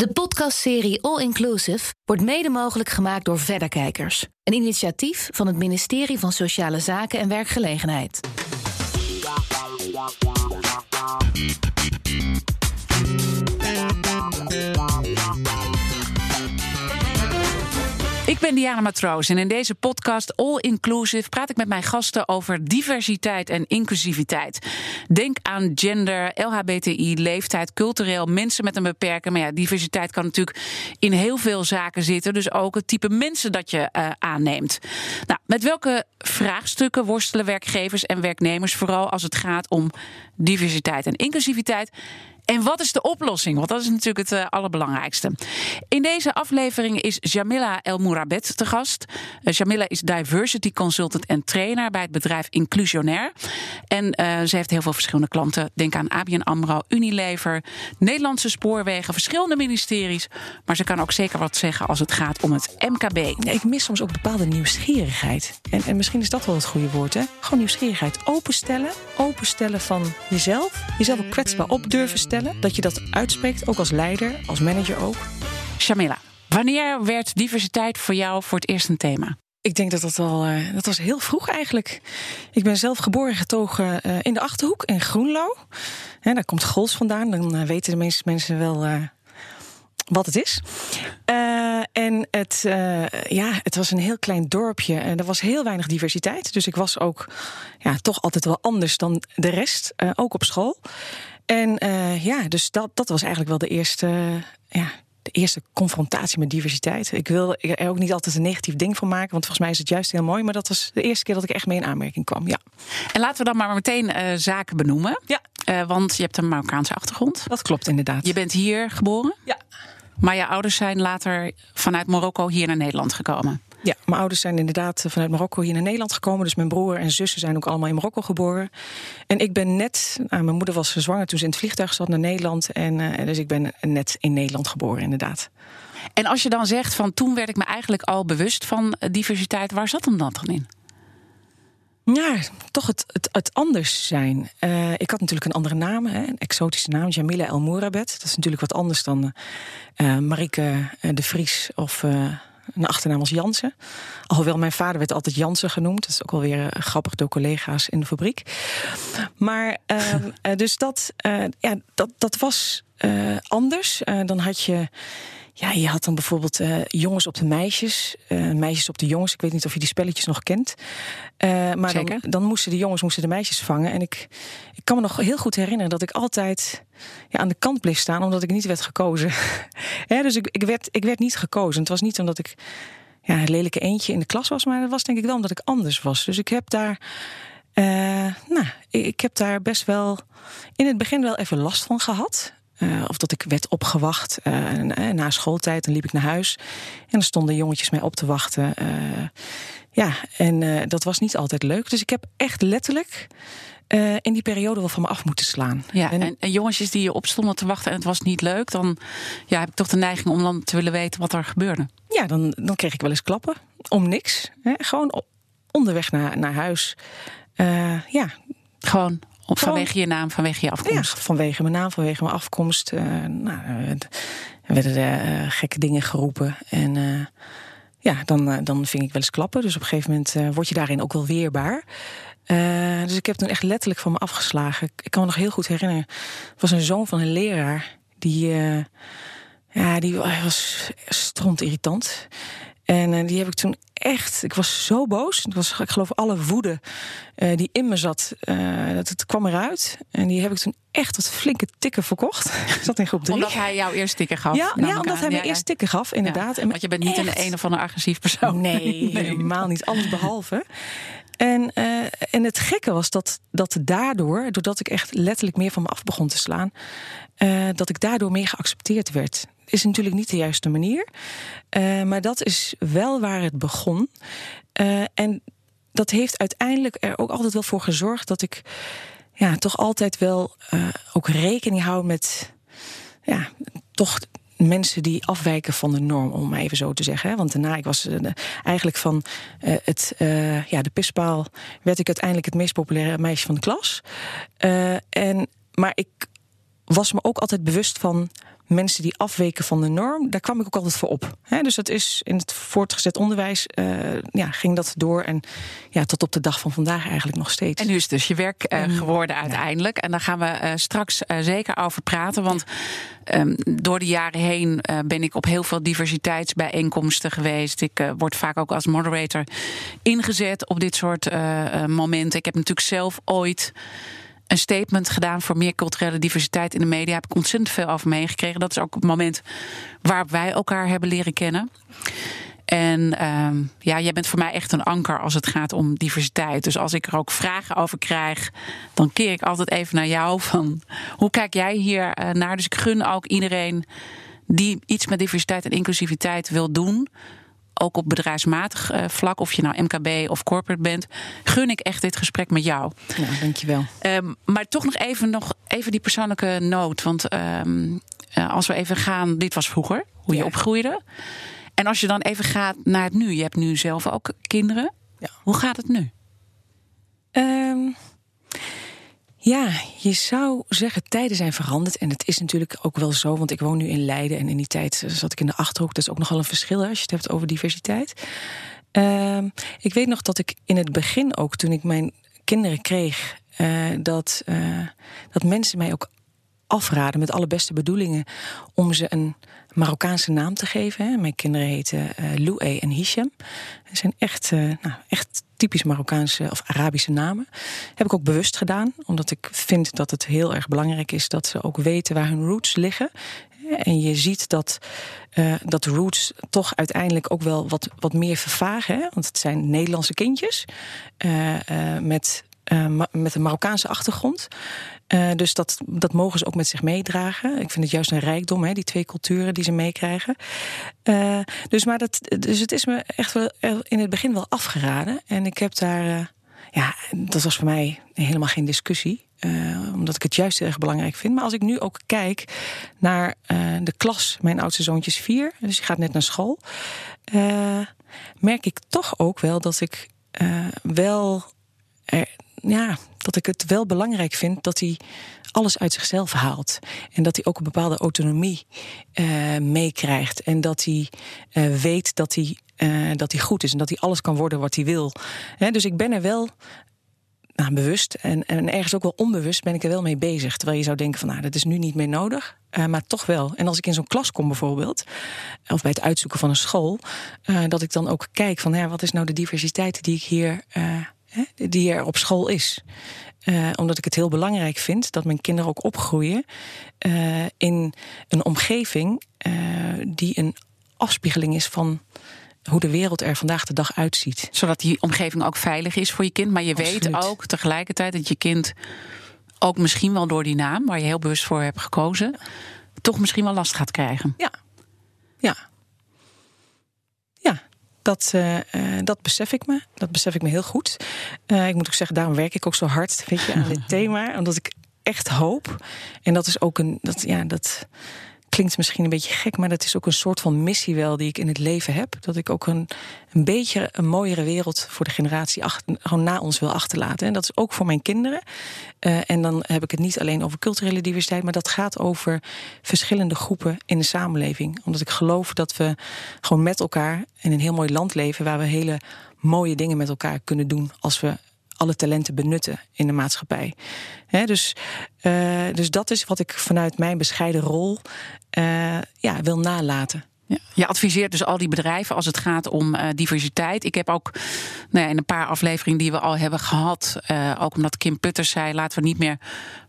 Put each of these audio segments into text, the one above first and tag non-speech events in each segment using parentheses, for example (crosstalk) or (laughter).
De podcastserie All Inclusive wordt mede mogelijk gemaakt door Verderkijkers, een initiatief van het ministerie van Sociale Zaken en Werkgelegenheid. Ik ben Diana Matroos en in deze podcast All Inclusive praat ik met mijn gasten over diversiteit en inclusiviteit. Denk aan gender, LHBTI, leeftijd, cultureel, mensen met een beperking. Maar ja, diversiteit kan natuurlijk in heel veel zaken zitten. Dus ook het type mensen dat je uh, aanneemt. Nou, met welke vraagstukken worstelen werkgevers en werknemers, vooral als het gaat om diversiteit en inclusiviteit? En wat is de oplossing? Want dat is natuurlijk het uh, allerbelangrijkste. In deze aflevering is Jamila El Mourabet te gast. Uh, Jamila is diversity consultant en trainer bij het bedrijf Inclusionair. En uh, ze heeft heel veel verschillende klanten. Denk aan ABN AMRO, Unilever, Nederlandse Spoorwegen, verschillende ministeries. Maar ze kan ook zeker wat zeggen als het gaat om het MKB. Ik mis soms ook bepaalde nieuwsgierigheid. En, en misschien is dat wel het goede woord, hè? Gewoon nieuwsgierigheid. Openstellen. Openstellen van jezelf. Jezelf ook kwetsbaar op durven stellen dat je dat uitspreekt, ook als leider, als manager ook. Shamila, wanneer werd diversiteit voor jou voor het eerst een thema? Ik denk dat dat al, uh, dat was heel vroeg eigenlijk. Ik ben zelf geboren en getogen uh, in de Achterhoek, in Groenlo. En daar komt Gols vandaan, dan uh, weten de meeste mensen wel wat het is. Uh, en het, uh, ja, het was een heel klein dorpje en er was heel weinig diversiteit. Dus ik was ook ja, toch altijd wel anders dan de rest, uh, ook op school. En ja, dus dat, dat was eigenlijk wel de eerste, ja, de eerste confrontatie met diversiteit. Ik wil er ook niet altijd een negatief ding van maken, want volgens mij is het juist heel mooi. Maar dat was de eerste keer dat ik echt mee in aanmerking kwam. Ja. En laten we dan maar meteen zaken benoemen. Ja. want je hebt een Marokkaanse achtergrond. Dat klopt inderdaad. Je bent hier geboren? Ja. Maar je ouders zijn later vanuit Marokko hier naar Nederland gekomen. Ja, mijn ouders zijn inderdaad vanuit Marokko hier naar Nederland gekomen. Dus mijn broer en zussen zijn ook allemaal in Marokko geboren. En ik ben net, nou, mijn moeder was zwanger toen ze in het vliegtuig zat naar Nederland. En uh, dus ik ben net in Nederland geboren, inderdaad. En als je dan zegt van toen werd ik me eigenlijk al bewust van diversiteit, waar zat hem dat dan in? Ja, toch het, het, het anders zijn. Uh, ik had natuurlijk een andere naam, hè, een exotische naam, Jamila El Mourabet. Dat is natuurlijk wat anders dan uh, Marike de Vries of een achternaam als Jansen. Alhoewel mijn vader werd altijd Jansen genoemd. Dat is ook wel weer grappig door collega's in de fabriek. Maar (laughs) dus dat, ja, dat, dat was anders. dan had je. Ja, je had dan bijvoorbeeld uh, jongens op de meisjes, uh, meisjes op de jongens. Ik weet niet of je die spelletjes nog kent. Uh, maar dan, dan, moesten de jongens moesten de meisjes vangen. En ik, ik kan me nog heel goed herinneren dat ik altijd ja, aan de kant bleef staan, omdat ik niet werd gekozen. (laughs) ja, dus ik, ik, werd, ik werd niet gekozen. Het was niet omdat ik ja, een lelijke eentje in de klas was, maar het was denk ik wel omdat ik anders was. Dus ik heb daar. nou, ik heb daar best wel in het begin wel even last van gehad. Uh, of dat ik werd opgewacht uh, na schooltijd. Dan liep ik naar huis en dan stonden jongetjes mij op te wachten. Uh, ja, en dat was niet altijd leuk. Dus ik heb echt letterlijk in die periode wel van me af moeten slaan. Ja, en, en, jongetjes die je opstonden te wachten en het was niet leuk, dan ja, heb ik toch de neiging om dan te willen weten wat er gebeurde. Ja, dan, dan kreeg ik wel eens klappen. Om niks. Hè? Gewoon onderweg naar, naar huis. ja. Gewoon vanwege je naam, vanwege je afkomst? Ja, vanwege mijn naam, vanwege mijn afkomst. Uh, nou, er werden er uh, gekke dingen geroepen. En uh, ja, dan, dan ving ik wel eens klappen. Dus op een gegeven moment word je daarin ook wel weerbaar. dus ik heb toen echt letterlijk van me afgeslagen. Ik kan me nog heel goed herinneren. Het was een zoon van een leraar. Die, ja, die was stront irritant. En die heb ik toen echt, ik was zo boos. Het was, ik geloof, alle woede uh, die in me zat, uh, dat het kwam eruit. En die heb ik toen echt wat flinke tikken verkocht. (laughs) ik zat in groep drie. Omdat hij jou eerst tikken gaf? Ja, ja omdat hij me ja, eerst tikken gaf, inderdaad. Ja, want je bent niet echt... een een of andere agressief persoon. Nee, (laughs) nee. helemaal niet. Alles behalve. En, uh, en het gekke was dat, dat daardoor, doordat ik echt letterlijk meer van me af begon te slaan, uh, dat ik daardoor meer geaccepteerd werd is natuurlijk niet de juiste manier. Uh, maar dat is wel waar het begon. Uh, en dat heeft uiteindelijk er ook altijd wel voor gezorgd dat ik ja, toch altijd wel uh, ook rekening hou met ja, toch mensen die afwijken van de norm, om even zo te zeggen. Want daarna, ik was eigenlijk van het, ja, de pispaal, werd ik uiteindelijk het meest populaire meisje van de klas. en, maar ik was me ook altijd bewust van mensen die afweken van de norm, daar kwam ik ook altijd voor op. dus dat is in het voortgezet onderwijs, uh, ja, ging dat door. En ja, tot op de dag van vandaag eigenlijk nog steeds. En nu is het dus je werk uh, geworden uiteindelijk. En daar gaan we uh, straks zeker over praten. Want um, door de jaren heen ben ik op heel veel diversiteitsbijeenkomsten geweest. Ik word vaak ook als moderator ingezet op dit soort momenten. Ik heb natuurlijk zelf ooit een statement gedaan voor meer culturele diversiteit in de media. Heb ik ontzettend veel over meegekregen. Dat is ook het moment waarop wij elkaar hebben leren kennen. En uh, ja, jij bent voor mij echt een anker als het gaat om diversiteit. Dus als ik er ook vragen over krijg, dan keer ik altijd even naar jou van hoe kijk jij hier uh, naar? Dus ik gun ook iedereen die iets met diversiteit en inclusiviteit wil doen, ook op bedrijfsmatig uh, vlak, of je nou MKB of corporate bent, gun ik echt dit gesprek met jou. Ja, dankjewel. Um, maar toch nog even, nog even die persoonlijke noot. Want um, als we even gaan, dit was vroeger, hoe je ja. opgroeide. En als je dan even gaat naar het nu, je hebt nu zelf ook kinderen. Ja. Hoe gaat het nu? Um, ja, je zou zeggen, tijden zijn veranderd. En het is natuurlijk ook wel zo, want ik woon nu in Leiden. En in die tijd zat ik in de achterhoek. Dat is ook nogal een verschil als je het hebt over diversiteit. Uh, ik weet nog dat ik in het begin ook, toen ik mijn kinderen kreeg, uh, dat, uh, dat mensen mij ook afraden met alle beste bedoelingen om ze een Marokkaanse naam te geven. Hè. Mijn kinderen heten uh, Loué en Hisham. Ze zijn echt, uh, nou, echt typisch Marokkaanse of Arabische namen. Heb ik ook bewust gedaan, omdat ik vind dat het heel erg belangrijk is dat ze ook weten waar hun roots liggen. En je ziet dat, uh, dat roots toch uiteindelijk ook wel wat, wat meer vervagen. Hè? Want het zijn Nederlandse kindjes met met een Marokkaanse achtergrond. Uh, dus dat, dat mogen ze ook met zich meedragen. Ik vind het juist een rijkdom, hè, die twee culturen die ze meekrijgen. Uh, dus, maar dat, dus het is me echt wel in het begin wel afgeraden. En ik heb daar, ja, dat was voor mij helemaal geen discussie. omdat ik het juist erg belangrijk vind. Maar als ik nu ook kijk naar de klas, mijn oudste zoontje is vier, dus die gaat net naar school. merk ik toch ook wel dat ik wel ja, dat ik het wel belangrijk vind dat hij alles uit zichzelf haalt. En dat hij ook een bepaalde autonomie uh, meekrijgt. En dat hij uh, weet dat hij, uh, dat hij goed is en dat hij alles kan worden wat hij wil. Dus ik ben er wel nou, bewust en, en ergens ook wel onbewust ben ik er wel mee bezig. Terwijl je zou denken van nou, dat is nu niet meer nodig. Maar toch wel. En als ik in zo'n klas kom bijvoorbeeld, of bij het uitzoeken van een school, dat ik dan ook kijk van ja, wat is nou de diversiteit die ik hier die er op school is. Uh, omdat ik het heel belangrijk vind dat mijn kinderen ook opgroeien uh, in een omgeving uh, die een afspiegeling is van hoe de wereld er vandaag de dag uitziet. Zodat die omgeving ook veilig is voor je kind. Maar je Absoluut. weet ook tegelijkertijd dat je kind ook misschien wel door die naam, waar je heel bewust voor hebt gekozen, toch misschien wel last gaat krijgen. Ja. Ja, dat, uh, dat besef ik me. Dat besef ik me heel goed. Uh, ik moet ook zeggen, daarom werk ik ook zo hard weet je, aan dit (laughs) thema. Omdat ik echt hoop. En dat is ook een. Dat, ja, dat, klinkt misschien een beetje gek, maar dat is ook een soort van missie wel die ik in het leven heb. Dat ik ook een, een beetje een mooiere wereld voor de generatie achter, gewoon na ons wil achterlaten. En dat is ook voor mijn kinderen. Uh, en dan heb ik het niet alleen over culturele diversiteit, maar dat gaat over verschillende groepen in de samenleving. Omdat ik geloof dat we gewoon met elkaar in een heel mooi land leven waar we hele mooie dingen met elkaar kunnen doen als we alle talenten benutten in de maatschappij. He, dus, uh, dus dat is wat ik vanuit mijn bescheiden rol uh, ja, wil nalaten. Ja. Je adviseert dus al die bedrijven als het gaat om uh, diversiteit. Ik heb ook nou ja, in een paar afleveringen die we al hebben gehad, uh, ook omdat Kim Putters zei: laten we niet meer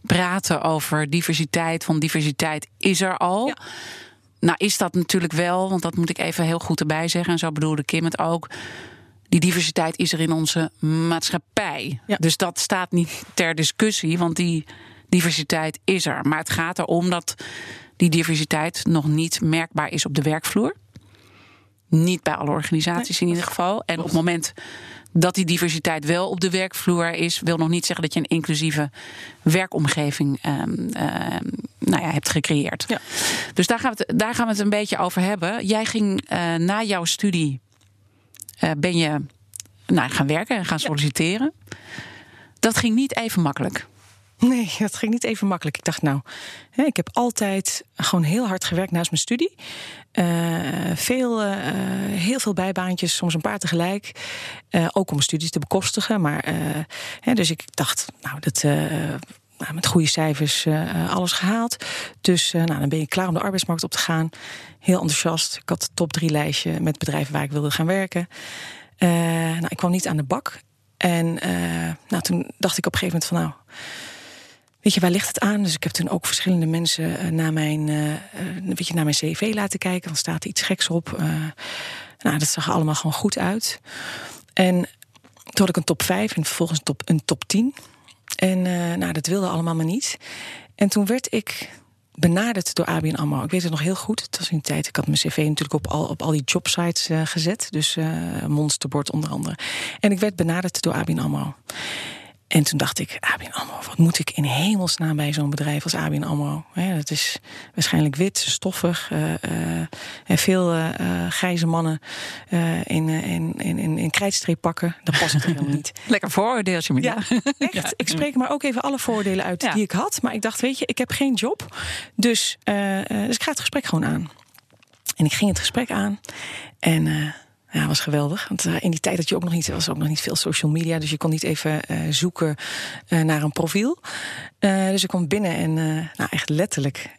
praten over diversiteit, van diversiteit is er al. Ja. Nou, is dat natuurlijk wel, want dat moet ik even heel goed erbij zeggen. En zo bedoelde Kim het ook die diversiteit is er in onze maatschappij. Ja. Dus dat staat niet ter discussie, want die diversiteit is er. Maar het gaat erom dat die diversiteit nog niet merkbaar is op de werkvloer. Niet bij alle organisaties nee. in ieder geval. En op het moment dat die diversiteit wel op de werkvloer is, wil nog niet zeggen dat je een inclusieve werkomgeving um, uh, nou ja, hebt gecreëerd. Ja. Dus daar gaan, we het, daar gaan we het een beetje over hebben. Jij ging uh, na jouw studie ben je nou, gaan werken en gaan solliciteren. Ja. Dat ging niet even makkelijk. Nee, dat ging niet even makkelijk. Ik dacht, nou, hè, ik heb altijd gewoon heel hard gewerkt naast mijn studie. Uh, veel, uh, heel veel bijbaantjes, soms een paar tegelijk. Uh, ook om studies te bekostigen. Maar, hè, dus ik dacht, nou, dat, nou, met goede cijfers alles gehaald. Dus nou, dan ben je klaar om de arbeidsmarkt op te gaan. Heel enthousiast. Ik had het top drie lijstje met bedrijven waar ik wilde gaan werken. nou, ik kwam niet aan de bak. En nou, toen dacht ik op een gegeven moment van, nou Weet je, waar ligt het aan? Dus ik heb toen ook verschillende mensen naar, mijn, weet je, naar mijn cv laten kijken. Dan staat er iets geks op. Nou, dat zag allemaal gewoon goed uit. En toen had ik een top 5 en vervolgens een top, een top 10. En nou, dat wilde allemaal maar niet. En toen werd ik benaderd door ABN AMRO. Ik weet het nog heel goed. Het was in de tijd, ik had mijn cv natuurlijk op al, op al die jobsites uh, gezet. Dus uh, Monsterbord onder andere. En ik werd benaderd door ABN AMRO. En toen dacht ik, ABN AMRO, wat moet ik in hemelsnaam bij zo'n bedrijf als ABN AMRO? Ja, dat is waarschijnlijk wit, stoffig, uh, uh, veel uh, grijze mannen in, in, in, in, in krijtstreep pakken. Dat past het helemaal niet. (laughs) Lekker vooroordeeltje, ja, echt. Ja. Ik spreek maar ook even alle voordelen uit ja. die ik had. Maar ik dacht, weet je, ik heb geen job. Dus, dus ik ga het gesprek gewoon aan. En ik ging het gesprek aan. En ja, was geweldig. Want uh, in die tijd dat je ook nog niet, was ook nog niet veel social media. Dus je kon niet even uh, zoeken uh, naar een profiel. dus ik kwam binnen en nou, echt letterlijk.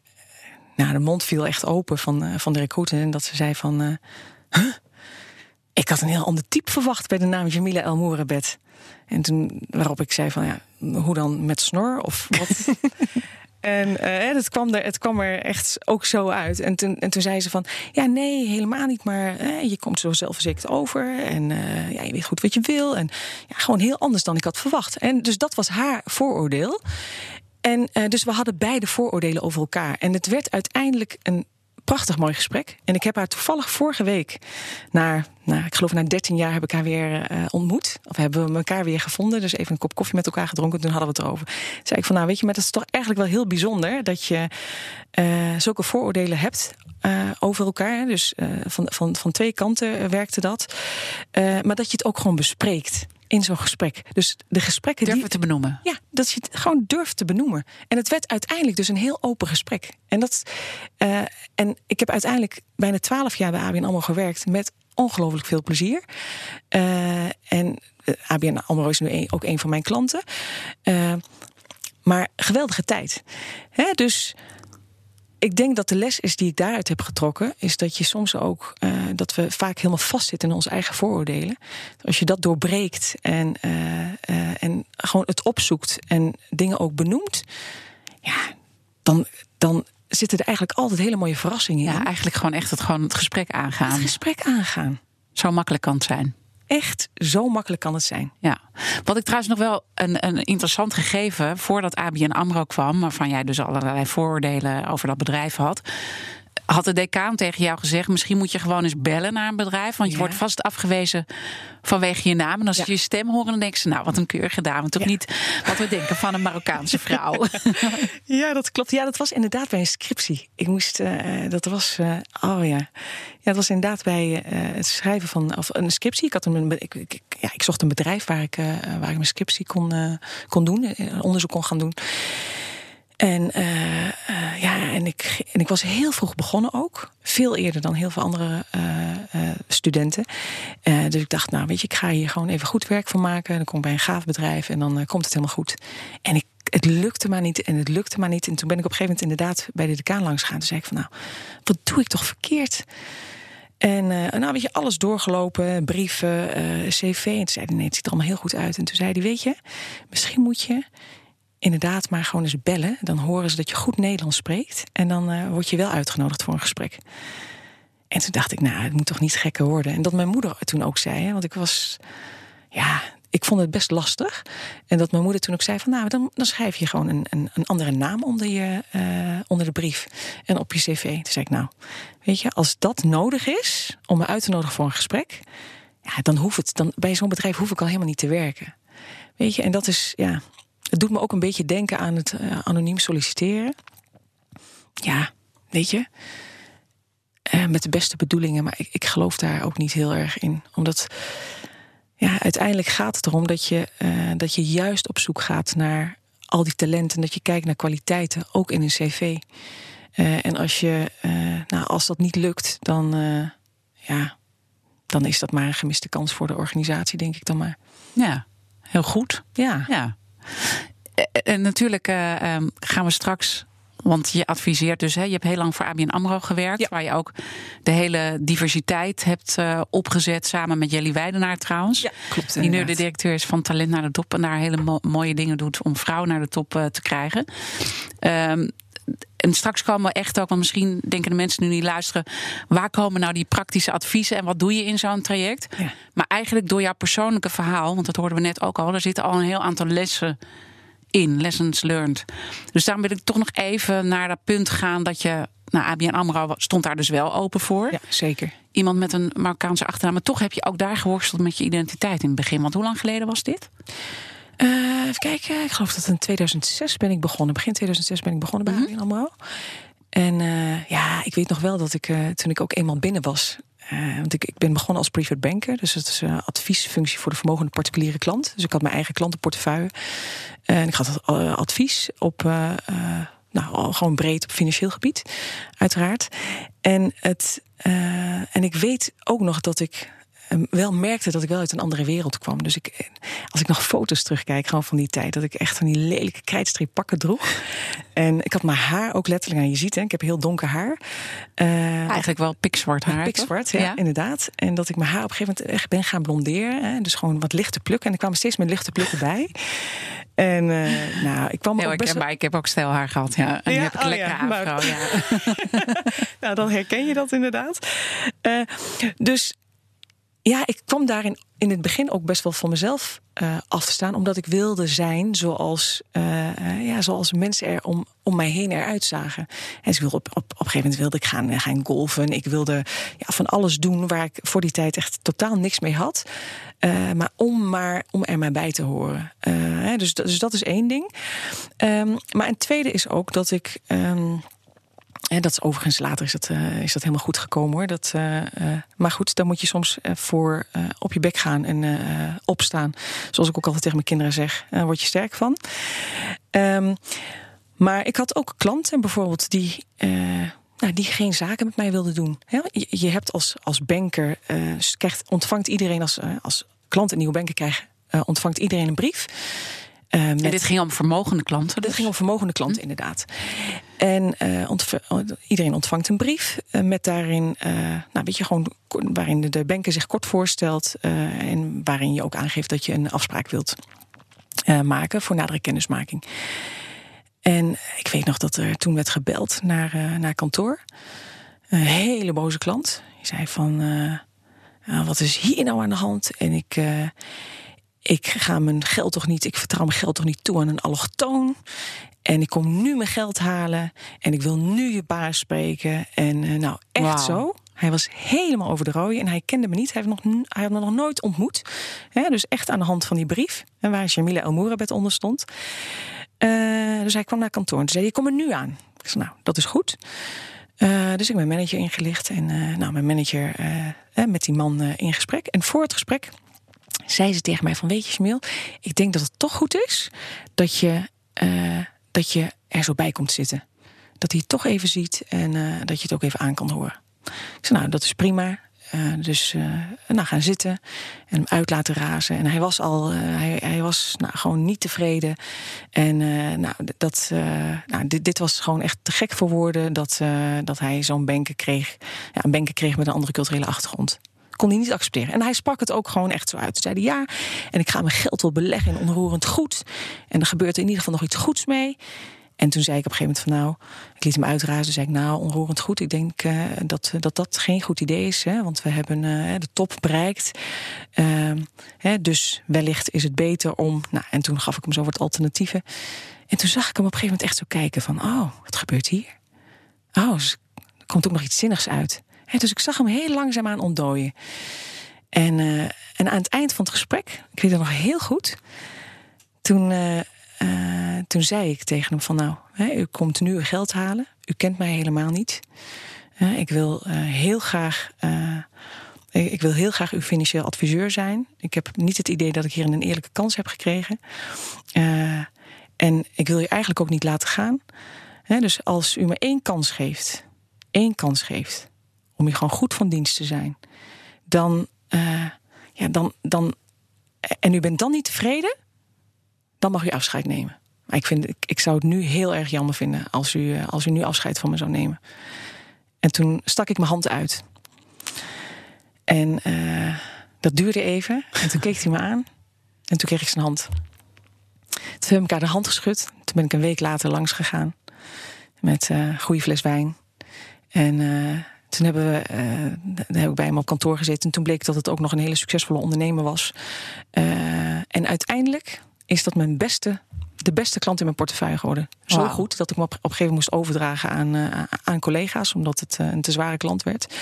nou, de mond viel echt open van, van de recruiter. En dat ze zei van. Ik had een heel ander type verwacht bij de naam Jamila El. En toen waarop ik zei van ja, hoe dan met snor of wat? (laughs) En uh, het, kwam er, het kwam er echt ook zo uit. En toen, en toen zei ze van, ja nee, helemaal niet. Maar je komt zo zelfverzekerd over. En uh, ja, je weet goed wat je wil. En ja, gewoon heel anders dan ik had verwacht. En dus dat was haar vooroordeel. En dus we hadden beide vooroordelen over elkaar. En het werd uiteindelijk een prachtig mooi gesprek. En ik heb haar toevallig vorige week, na, nou, ik geloof na 13 jaar, heb ik haar weer uh, ontmoet. Of hebben we elkaar weer gevonden. Dus even een kop koffie met elkaar gedronken. Toen hadden we het erover. Toen zei ik van, nou weet je, maar dat is toch eigenlijk wel heel bijzonder dat je uh, zulke vooroordelen hebt. Uh, over elkaar. Dus van, van, van twee kanten werkte dat. maar dat je het ook gewoon bespreekt in zo'n gesprek. Dus de gesprekken. Durven die, te benoemen. Ja, dat je het gewoon durft te benoemen. En het werd uiteindelijk dus een heel open gesprek. En, dat, uh, en ik heb uiteindelijk bijna twaalf jaar bij ABN AMRO gewerkt met ongelooflijk veel plezier. Uh, en ABN AMRO is nu een, ook een van mijn klanten. Uh, maar geweldige tijd. Hè, dus ik denk dat de les is die ik daaruit heb getrokken, is dat je soms ook uh, dat we vaak helemaal vastzitten in onze eigen vooroordelen. Als je dat doorbreekt en, uh, uh, en gewoon het opzoekt en dingen ook benoemt, ja, dan, dan zitten er eigenlijk altijd hele mooie verrassingen in. Ja, eigenlijk gewoon echt het, gewoon het gesprek aangaan. Het gesprek aangaan. Zo makkelijk kan het zijn echt zo makkelijk kan het zijn. Ja, wat ik trouwens nog wel een, een interessant gegeven voordat ABN Amro kwam, waarvan jij dus allerlei vooroordelen over dat bedrijf had had de decaan tegen jou gezegd: misschien moet je gewoon eens bellen naar een bedrijf, want je wordt vast afgewezen vanwege je naam. En als ja. je je stem horen, dan denken ze: nou, wat een keurige dame. Toch niet wat we denken van een Marokkaanse vrouw. (laughs) ja, dat klopt. Ja, dat was inderdaad bij een scriptie. Ik moest, uh, dat was, uh, oh ja. Ja, dat was inderdaad bij uh, het schrijven van of een scriptie. Ik, had een, ik, ik, ja, ik zocht een bedrijf waar ik, waar ik mijn scriptie kon, kon doen, onderzoek kon gaan doen. En, uh, uh, ja, en, ik, en ik was heel vroeg begonnen ook. Veel eerder dan heel veel andere uh, studenten. dus ik dacht, nou weet je, ik ga hier gewoon even goed werk van maken. Dan kom ik bij een gaaf bedrijf en dan komt het helemaal goed. En ik, het lukte maar niet en het lukte maar niet. En toen ben ik op een gegeven moment inderdaad bij de decaan langs gegaan. Toen zei ik van, nou, wat doe ik toch verkeerd? En nou, weet je, alles doorgelopen, brieven, cv. En toen zei hij, nee, het ziet er allemaal heel goed uit. En toen zei hij, weet je, misschien moet je inderdaad maar gewoon eens bellen. Dan horen ze dat je goed Nederlands spreekt. En dan uh, word je wel uitgenodigd voor een gesprek. En toen dacht ik, nou, het moet toch niet gekker worden. En dat mijn moeder toen ook zei, hè, want ik was, ja, ik vond het best lastig. En dat mijn moeder toen ook zei van, nou, dan, dan schrijf je gewoon een, een, een andere naam onder, je, uh, onder de brief en op je cv. Toen zei ik, nou, weet je, als dat nodig is om me uit te nodigen voor een gesprek, ja, dan hoeft het, dan bij zo'n bedrijf hoef ik al helemaal niet te werken. Weet je, en dat is, ja, het doet me ook een beetje denken aan het uh, anoniem solliciteren. Ja, weet je. Uh, met de beste bedoelingen, maar ik, ik, geloof daar ook niet heel erg in. Omdat ja, uiteindelijk gaat het erom dat je, uh, dat je juist op zoek gaat naar al die talenten, dat je kijkt naar kwaliteiten, ook in een cv. Eh, en als, je, eh, nou, als dat niet lukt, dan, ja, dan is dat maar een gemiste kans voor de organisatie, denk ik dan maar. Ja, heel goed. Ja. ja. En natuurlijk ehm, gaan we straks want je adviseert dus, hè, je hebt heel lang voor ABN AMRO gewerkt... waar je ook de hele diversiteit hebt uh, opgezet... samen met Jelly Weidenaar trouwens. Ja, klopt. Die nu de directeur is van Talent naar de Top... en daar hele mooie dingen doet om vrouwen naar de top uh, te krijgen. Um, en straks komen we echt ook, want misschien denken de mensen nu niet luisteren, waar komen nou die praktische adviezen en wat doe je in zo'n traject? Ja. Maar eigenlijk door jouw persoonlijke verhaal, want dat hoorden we net ook al, er zitten al een heel aantal lessen in, lessons learned. Dus daarom wil ik toch nog even naar dat punt gaan dat je. Nou, ABN AMRO stond daar dus wel open voor. Ja, zeker. Iemand met een Marokkaanse achternaam. Maar toch heb je ook daar geworsteld met je identiteit in het begin. Want hoe lang geleden was dit? Uh, even kijken. Ik geloof dat in 2006 ben ik begonnen. Begin 2006 ben ik begonnen bij mm AMRO. En uh, ja, ik weet nog wel dat ik uh, toen ik ook eenmaal binnen was... Want ik, ik, ben begonnen als private banker. Dus dat is een adviesfunctie voor de vermogende particuliere klant. Dus ik had mijn eigen klantenportefeuille. En ik had advies op, nou, gewoon breed op financieel gebied, uiteraard. En, het, uh, en ik weet ook nog dat ik wel merkte dat ik wel uit een andere wereld kwam. Dus ik, eh, als ik nog foto's terugkijk, gewoon van die tijd, dat ik echt van die lelijke krijtstreep pakken droeg. En ik had mijn haar ook letterlijk aan. Je ziet, hè, ik heb heel donker haar. Uh, Eigenlijk wel pikzwart haar. Pikzwart, ja, ja, inderdaad. En dat ik mijn haar op een gegeven moment echt ben gaan blonderen. Hè, dus gewoon wat lichte plukken. En er kwamen steeds meer lichte plukken (laughs) bij. En uh, nou, ik kwam ook best wel... ik heb ook stijlhaar gehad, ja. En ja, heb ik oh, lekker ja, afro, ja. (laughs) nou, dan herken je dat inderdaad. Uh, dus ja, ik kwam daarin in het begin ook best wel van mezelf uh, af te staan, omdat ik wilde zijn zoals, uh, uh, ja, zoals mensen er om, om mij heen eruit zagen. En op, op, een gegeven moment wilde ik gaan, gaan golven. Ik wilde ja, van alles doen waar ik voor die tijd echt totaal niks mee had. maar om maar om er maar bij te horen. dus, dus dat is één ding. Um, maar een tweede is ook dat ik. Um, dat is overigens later is dat, uh, is dat helemaal goed gekomen hoor. Dat, uh, uh, maar goed, dan moet je soms voor op je bek gaan en opstaan. Zoals ik ook altijd tegen mijn kinderen zeg, daar word je sterk van. Um, maar ik had ook klanten bijvoorbeeld die, nou, die geen zaken met mij wilden doen. Ja, je, je, hebt als, als banker, krijgt, ontvangt iedereen als, als klant een nieuwe banker krijgt, ontvangt iedereen een brief. Uh, met... En dit ging om vermogende klanten? Dus? Dit ging om vermogende klanten, hm. inderdaad. En uh, ontv iedereen ontvangt een brief uh, met daarin, nou weet je, gewoon waarin de banker zich kort voorstelt en waarin je ook aangeeft dat je een afspraak wilt maken voor nadere kennismaking. En ik weet nog dat er toen werd gebeld naar, naar kantoor. Een hele boze klant. Die zei van, wat is hier nou aan de hand? En ik ik ga mijn geld toch niet, ik vertrouw mijn geld toch niet toe aan een allochtoon. En ik kom nu mijn geld halen. En ik wil nu je baas spreken. En uh, nou, echt zo. Hij was helemaal over de rode en hij kende me niet. Hij, heeft nog, hij had me nog nooit ontmoet. dus echt aan de hand van die brief. En waar Jamila El Moerabet onder stond. Uh, dus hij kwam naar kantoor en zei: Je kom er nu aan. Ik zei: Nou, dat is goed. Uh, dus ik ben manager ingelicht. En nou, mijn manager met die man in gesprek. En voor het gesprek zei ze tegen mij van weet je Smil, ik denk dat het toch goed is dat je, uh, dat je er zo bij komt zitten. Dat hij het toch even ziet en uh, dat je het ook even aan kan horen. Ik zei nou dat is prima. Uh, dus nou, gaan zitten en hem uit laten razen. En hij was al, hij, hij, was nou, gewoon niet tevreden. En nou, dat, nou, dit, dit, was gewoon echt te gek voor woorden dat, dat hij zo'n banken kreeg. Ja, een banken kreeg met een andere culturele achtergrond kon hij niet accepteren. En hij sprak het ook gewoon echt zo uit. Zei ja, en ik ga mijn geld wel beleggen in onroerend goed. En er gebeurt er in ieder geval nog iets goeds mee. En toen zei ik op een gegeven moment van nou, ik liet hem uitrazen. zei ik nou, onroerend goed. Ik denk uh, dat, dat dat geen goed idee is. Hè, want we hebben uh, de top bereikt. Uh, hè, dus wellicht is het beter om. Nou, en toen gaf ik hem zo wat alternatieven. En toen zag ik hem op een gegeven moment echt zo kijken van oh, wat gebeurt hier? Oh, er komt ook nog iets zinnigs uit dus ik zag hem heel langzaam aan ontdooien. En, uh, en aan het eind van het gesprek, ik weet het nog heel goed, toen, uh, uh, toen zei ik tegen hem van nou, u komt nu uw geld halen, u kent mij helemaal niet. ik wil heel graag. Ik wil heel graag uw financieel adviseur zijn. Ik heb niet het idee dat ik hier een eerlijke kans heb gekregen. En ik wil je eigenlijk ook niet laten gaan. dus als u me één kans geeft, één kans geeft om je gewoon goed van dienst te zijn, dan, uh, ja, dan, dan, en u bent dan niet tevreden, dan mag u afscheid nemen. Maar ik, vind, ik, ik zou het nu heel erg jammer vinden als u, eh, als u nu afscheid van me zou nemen. En toen stak ik mijn hand uit. En uh, dat duurde even. En toen keek hij me aan. En toen kreeg ik zijn hand. Toen hebben we elkaar de hand geschud. Toen ben ik een week later langs gegaan. Met uh, goede fles wijn. En toen hebben we, uh, heb ik bij hem op kantoor gezeten. En toen bleek dat het ook nog een hele succesvolle ondernemer was. en uiteindelijk is dat mijn beste de beste klant in mijn portefeuille geworden. Zo goed dat ik me op, op een gegeven moment moest overdragen aan, uh, aan collega's, omdat het een te zware klant werd.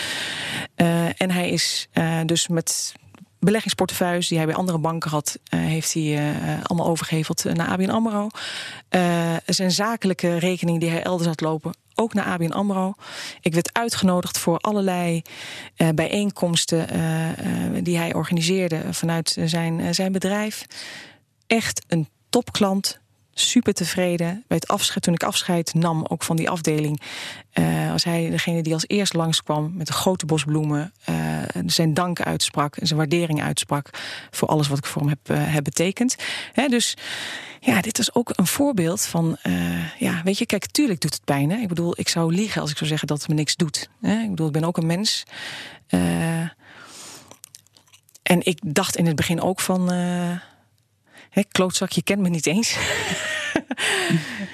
En hij is dus met beleggingsportefeuilles die hij bij andere banken had, heeft hij allemaal overgeheveld naar ABN AMRO. zijn zakelijke rekening die hij elders had lopen, ook naar ABN AMRO. Ik werd uitgenodigd voor allerlei bijeenkomsten die hij organiseerde vanuit zijn, zijn bedrijf. Echt een topklant, super tevreden. Bij het afscheid, toen ik afscheid nam, ook van die afdeling, uh, was hij degene die als eerst langskwam met een grote bos bloemen. Uh, zijn dank uitsprak en zijn waardering uitsprak voor alles wat ik voor hem heb, uh, heb betekend. Hè, dus ja, dit is ook een voorbeeld van, ja, weet je, kijk, tuurlijk doet het pijn. Hè? Ik bedoel, ik zou liegen als ik zou zeggen dat het me niks doet. Hè? Ik bedoel, ik ben ook een mens. en ik dacht in het begin ook van Hè, klootzak, je kent me niet eens. (laughs)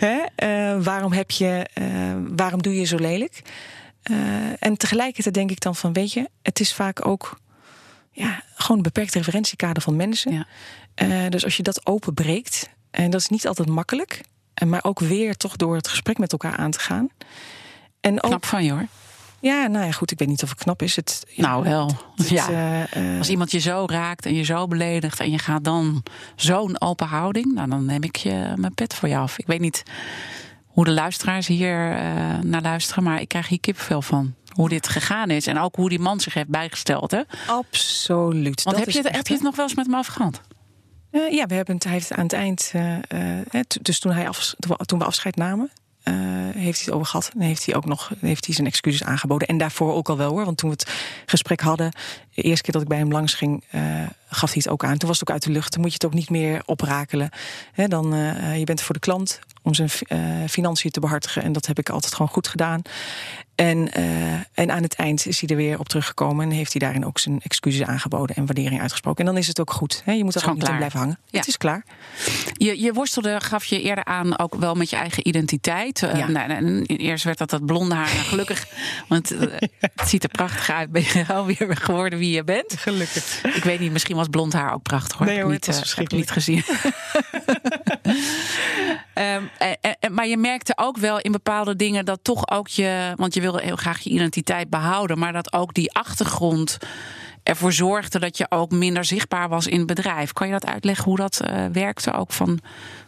Hè, uh, waarom, heb je, uh, waarom doe je zo lelijk? Uh, en tegelijkertijd denk ik dan van, weet je, het is vaak ook ja, gewoon een beperkt referentiekader van mensen. Ja. dus als je dat openbreekt, en dat is niet altijd makkelijk, maar ook weer toch door het gesprek met elkaar aan te gaan. En ook, Knap van je hoor. Ja, nou ja, goed. Ik weet niet of het knap is. Het, nou wel. ja. Uh, Als iemand je zo raakt en je zo beledigt en je gaat dan zo'n open houding, nou, dan neem ik je mijn pet voor je af. Ik weet niet hoe de luisteraars hier uh, naar luisteren, maar ik krijg hier kippenvel van. Hoe dit gegaan is en ook hoe die man zich heeft bijgesteld. Hè? Absoluut. Want heb, je het, heb je het nog wel eens met hem afgehad? Uh, ja, we hebben het, hij heeft aan het eind, dus toen, hij af, toen we afscheid namen, uh, heeft hij het over gehad. En heeft hij ook nog heeft hij zijn excuses aangeboden. En daarvoor ook al wel hoor. Want toen we het gesprek hadden, de eerste keer dat ik bij hem langs ging, uh, gaf hij het ook aan. Toen was het ook uit de lucht. Dan moet je het ook niet meer oprakelen. Dan, uh, je bent voor de klant om zijn financiën te behartigen. En dat heb ik altijd gewoon goed gedaan. En, uh, en aan het eind is hij er weer op teruggekomen en heeft hij daarin ook zijn excuses aangeboden en waardering uitgesproken. En dan is het ook goed. Hè? Je moet er gewoon niet in blijven hangen. Ja. Het is klaar. Je, je worstelde, gaf je eerder aan, ook wel met je eigen identiteit. Uh, ja. nou, eerst werd dat dat blonde haar. gelukkig, (laughs) want uh, het ziet er prachtig uit. Ben je alweer geworden wie je bent. Gelukkig. Ik weet niet, misschien was blond haar ook prachtig hoor. Nee hoor, niet, het heb niet gezien. (laughs) um, (laughs) maar je merkte ook wel in bepaalde dingen dat toch ook je, want je wilde heel graag je identiteit behouden, maar dat ook die achtergrond ervoor zorgde dat je ook minder zichtbaar was in het bedrijf. Kan je dat uitleggen hoe dat werkte? Ook van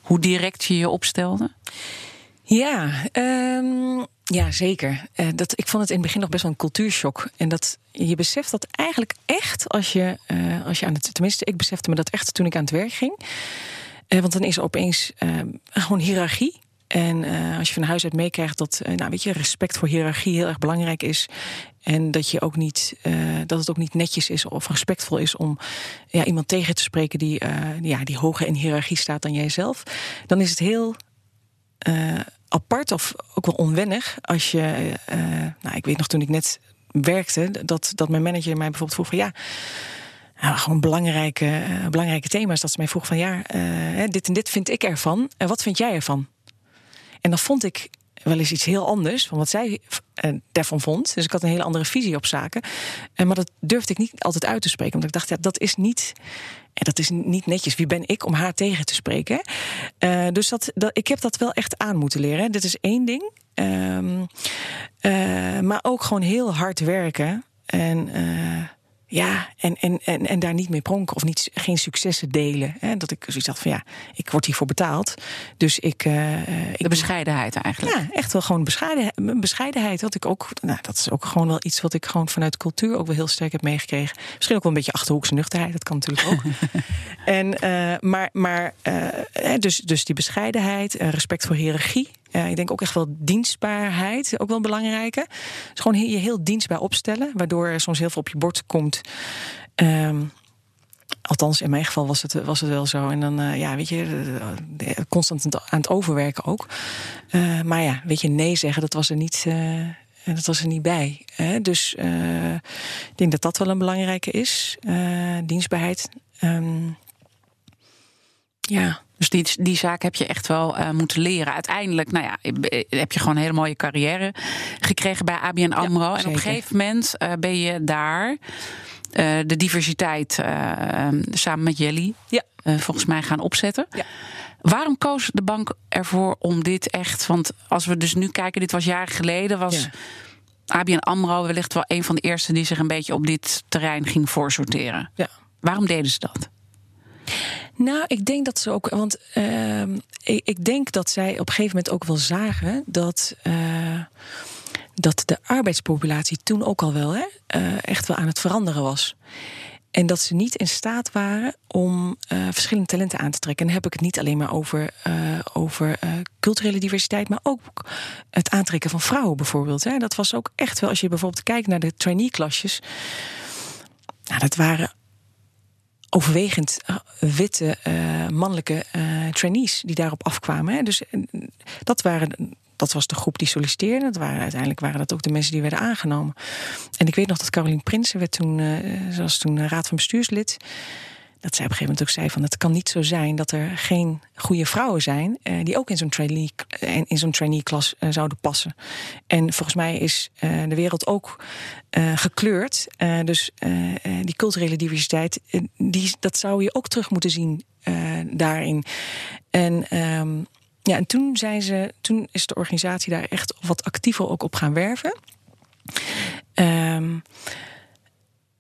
hoe direct je je opstelde? Ja, um, ja zeker. Dat, ik vond het in het begin nog best wel een cultuurshock. En dat je beseft dat eigenlijk echt als je, als je aan het. Tenminste, ik besefte me dat echt toen ik aan het werk ging. Want dan is er opeens gewoon hiërarchie. En uh, als je van huis uit meekrijgt dat nou, weet je, respect voor hiërarchie heel erg belangrijk is. En dat, je ook niet, dat het ook niet netjes is of respectvol is om ja, iemand tegen te spreken die, ja, die hoger in hiërarchie staat dan jijzelf. Dan is het heel apart of ook wel onwennig als je. nou, ik weet nog toen ik net werkte, dat, dat mijn manager mij bijvoorbeeld vroeg van ja. Gewoon belangrijke, belangrijke thema's. Dat ze mij vroeg van ja, dit en dit vind ik ervan. En wat vind jij ervan? En dan vond ik wel eens iets heel anders van wat zij uh, daarvan vond. Dus ik had een hele andere visie op zaken. Uh, maar dat durfde ik niet altijd uit te spreken. Omdat ik dacht, ja, dat is niet. En dat is niet netjes. Wie ben ik om haar tegen te spreken? Dus dat, dat, ik heb dat wel echt aan moeten leren. Dit is één ding. Um, maar ook gewoon heel hard werken. En Ja, en, en, en, en daar niet mee pronken of niet, geen successen delen. Hè? Dat ik zoiets had van ja, ik word hiervoor betaald. Dus ik. Uh, ik de bescheidenheid eigenlijk. Ja, echt wel gewoon bescheiden, bescheidenheid. Dat ik ook. Nou, dat is ook gewoon wel iets wat ik gewoon vanuit cultuur ook wel heel sterk heb meegekregen. Misschien ook wel een beetje achterhoekse nuchterheid. Dat kan natuurlijk ook. (laughs) en, uh, maar, maar uh, dus, dus die bescheidenheid, respect voor hiërarchie. Uh, ik denk ook echt wel dienstbaarheid, ook wel belangrijk. Dus gewoon je heel dienstbaar opstellen, waardoor er soms heel veel op je bord komt. Um, althans, in mijn geval was het, was het wel zo. En dan, uh, ja, weet je, constant aan het overwerken ook. maar ja, weet je, nee zeggen, dat was er niet. dat was er niet bij. Hè? Dus ik denk dat dat wel een belangrijke is. dienstbaarheid. Um, ja. Dus die, die zaak heb je echt wel uh, moeten leren. Uiteindelijk, nou ja, heb je gewoon een hele mooie carrière gekregen bij ABN AMRO. en op een gegeven moment uh, ben je daar uh, de diversiteit samen met Jelly ja. volgens mij gaan opzetten. Ja. Waarom koos de bank ervoor om dit echt... Want als we dus nu kijken, dit was jaren geleden... was ja. ABN AMRO wellicht wel een van de eerste... die zich een beetje op dit terrein ging voorsorteren. Ja. Waarom deden ze dat? Nou, ik denk dat ze ook. Want uh, ik, ik, denk dat zij op een gegeven moment ook wel zagen dat. Uh, dat de arbeidspopulatie toen ook al wel hè, uh, echt wel aan het veranderen was. En dat ze niet in staat waren om uh, verschillende talenten aan te trekken. En dan heb ik het niet alleen maar over, over culturele diversiteit, maar ook het aantrekken van vrouwen bijvoorbeeld. Hè. Dat was ook echt wel, als je bijvoorbeeld kijkt naar de trainee-klasjes. Nou, dat waren overwegend eh, witte uh, mannelijke uh, trainees die daarop afkwamen. Hè. Dus dat waren. Dat was de groep die solliciteerde. Dat waren, uiteindelijk waren dat ook de mensen die werden aangenomen. En ik weet nog dat Caroline Prinsen werd toen, uh, ze was toen raad van bestuurslid dat zij op een gegeven moment ook zei van het kan niet zo zijn dat er geen goede vrouwen zijn uh, die ook in zo'n trainee in, in zo'n trainee klas uh, zouden passen. En volgens mij is de wereld ook gekleurd. dus die culturele diversiteit, die, dat zou je ook terug moeten zien daarin. En um, ja, en toen zijn ze, toen is de organisatie daar echt wat actiever ook op gaan werven. Um,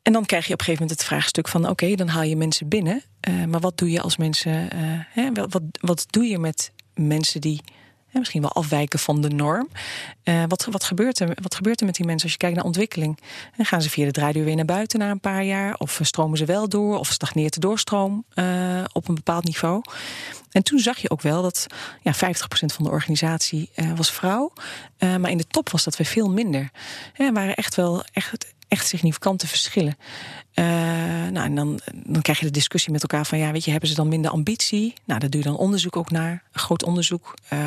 en dan krijg je op een gegeven moment het vraagstuk van: oké, dan haal je mensen binnen. Uh, maar wat doe je als mensen. Uh, hè, wat, wat doe je met mensen die misschien wel afwijken van de norm? Uh, wat, wat, gebeurt er, wat gebeurt er met die mensen als je kijkt naar ontwikkeling? Gaan ze via de draaideur weer naar buiten na een paar jaar? Of stromen ze wel door? Of stagneert de doorstroom op een bepaald niveau? En toen zag je ook wel dat ja, 50% van de organisatie was vrouw. maar in de top was dat weer veel minder. Er waren echt wel echt echt significante verschillen. Uh, nou, en dan, dan krijg je de discussie met elkaar van ja, weet je, hebben ze dan minder ambitie? Nou, daar doe je dan onderzoek ook naar, groot onderzoek uh,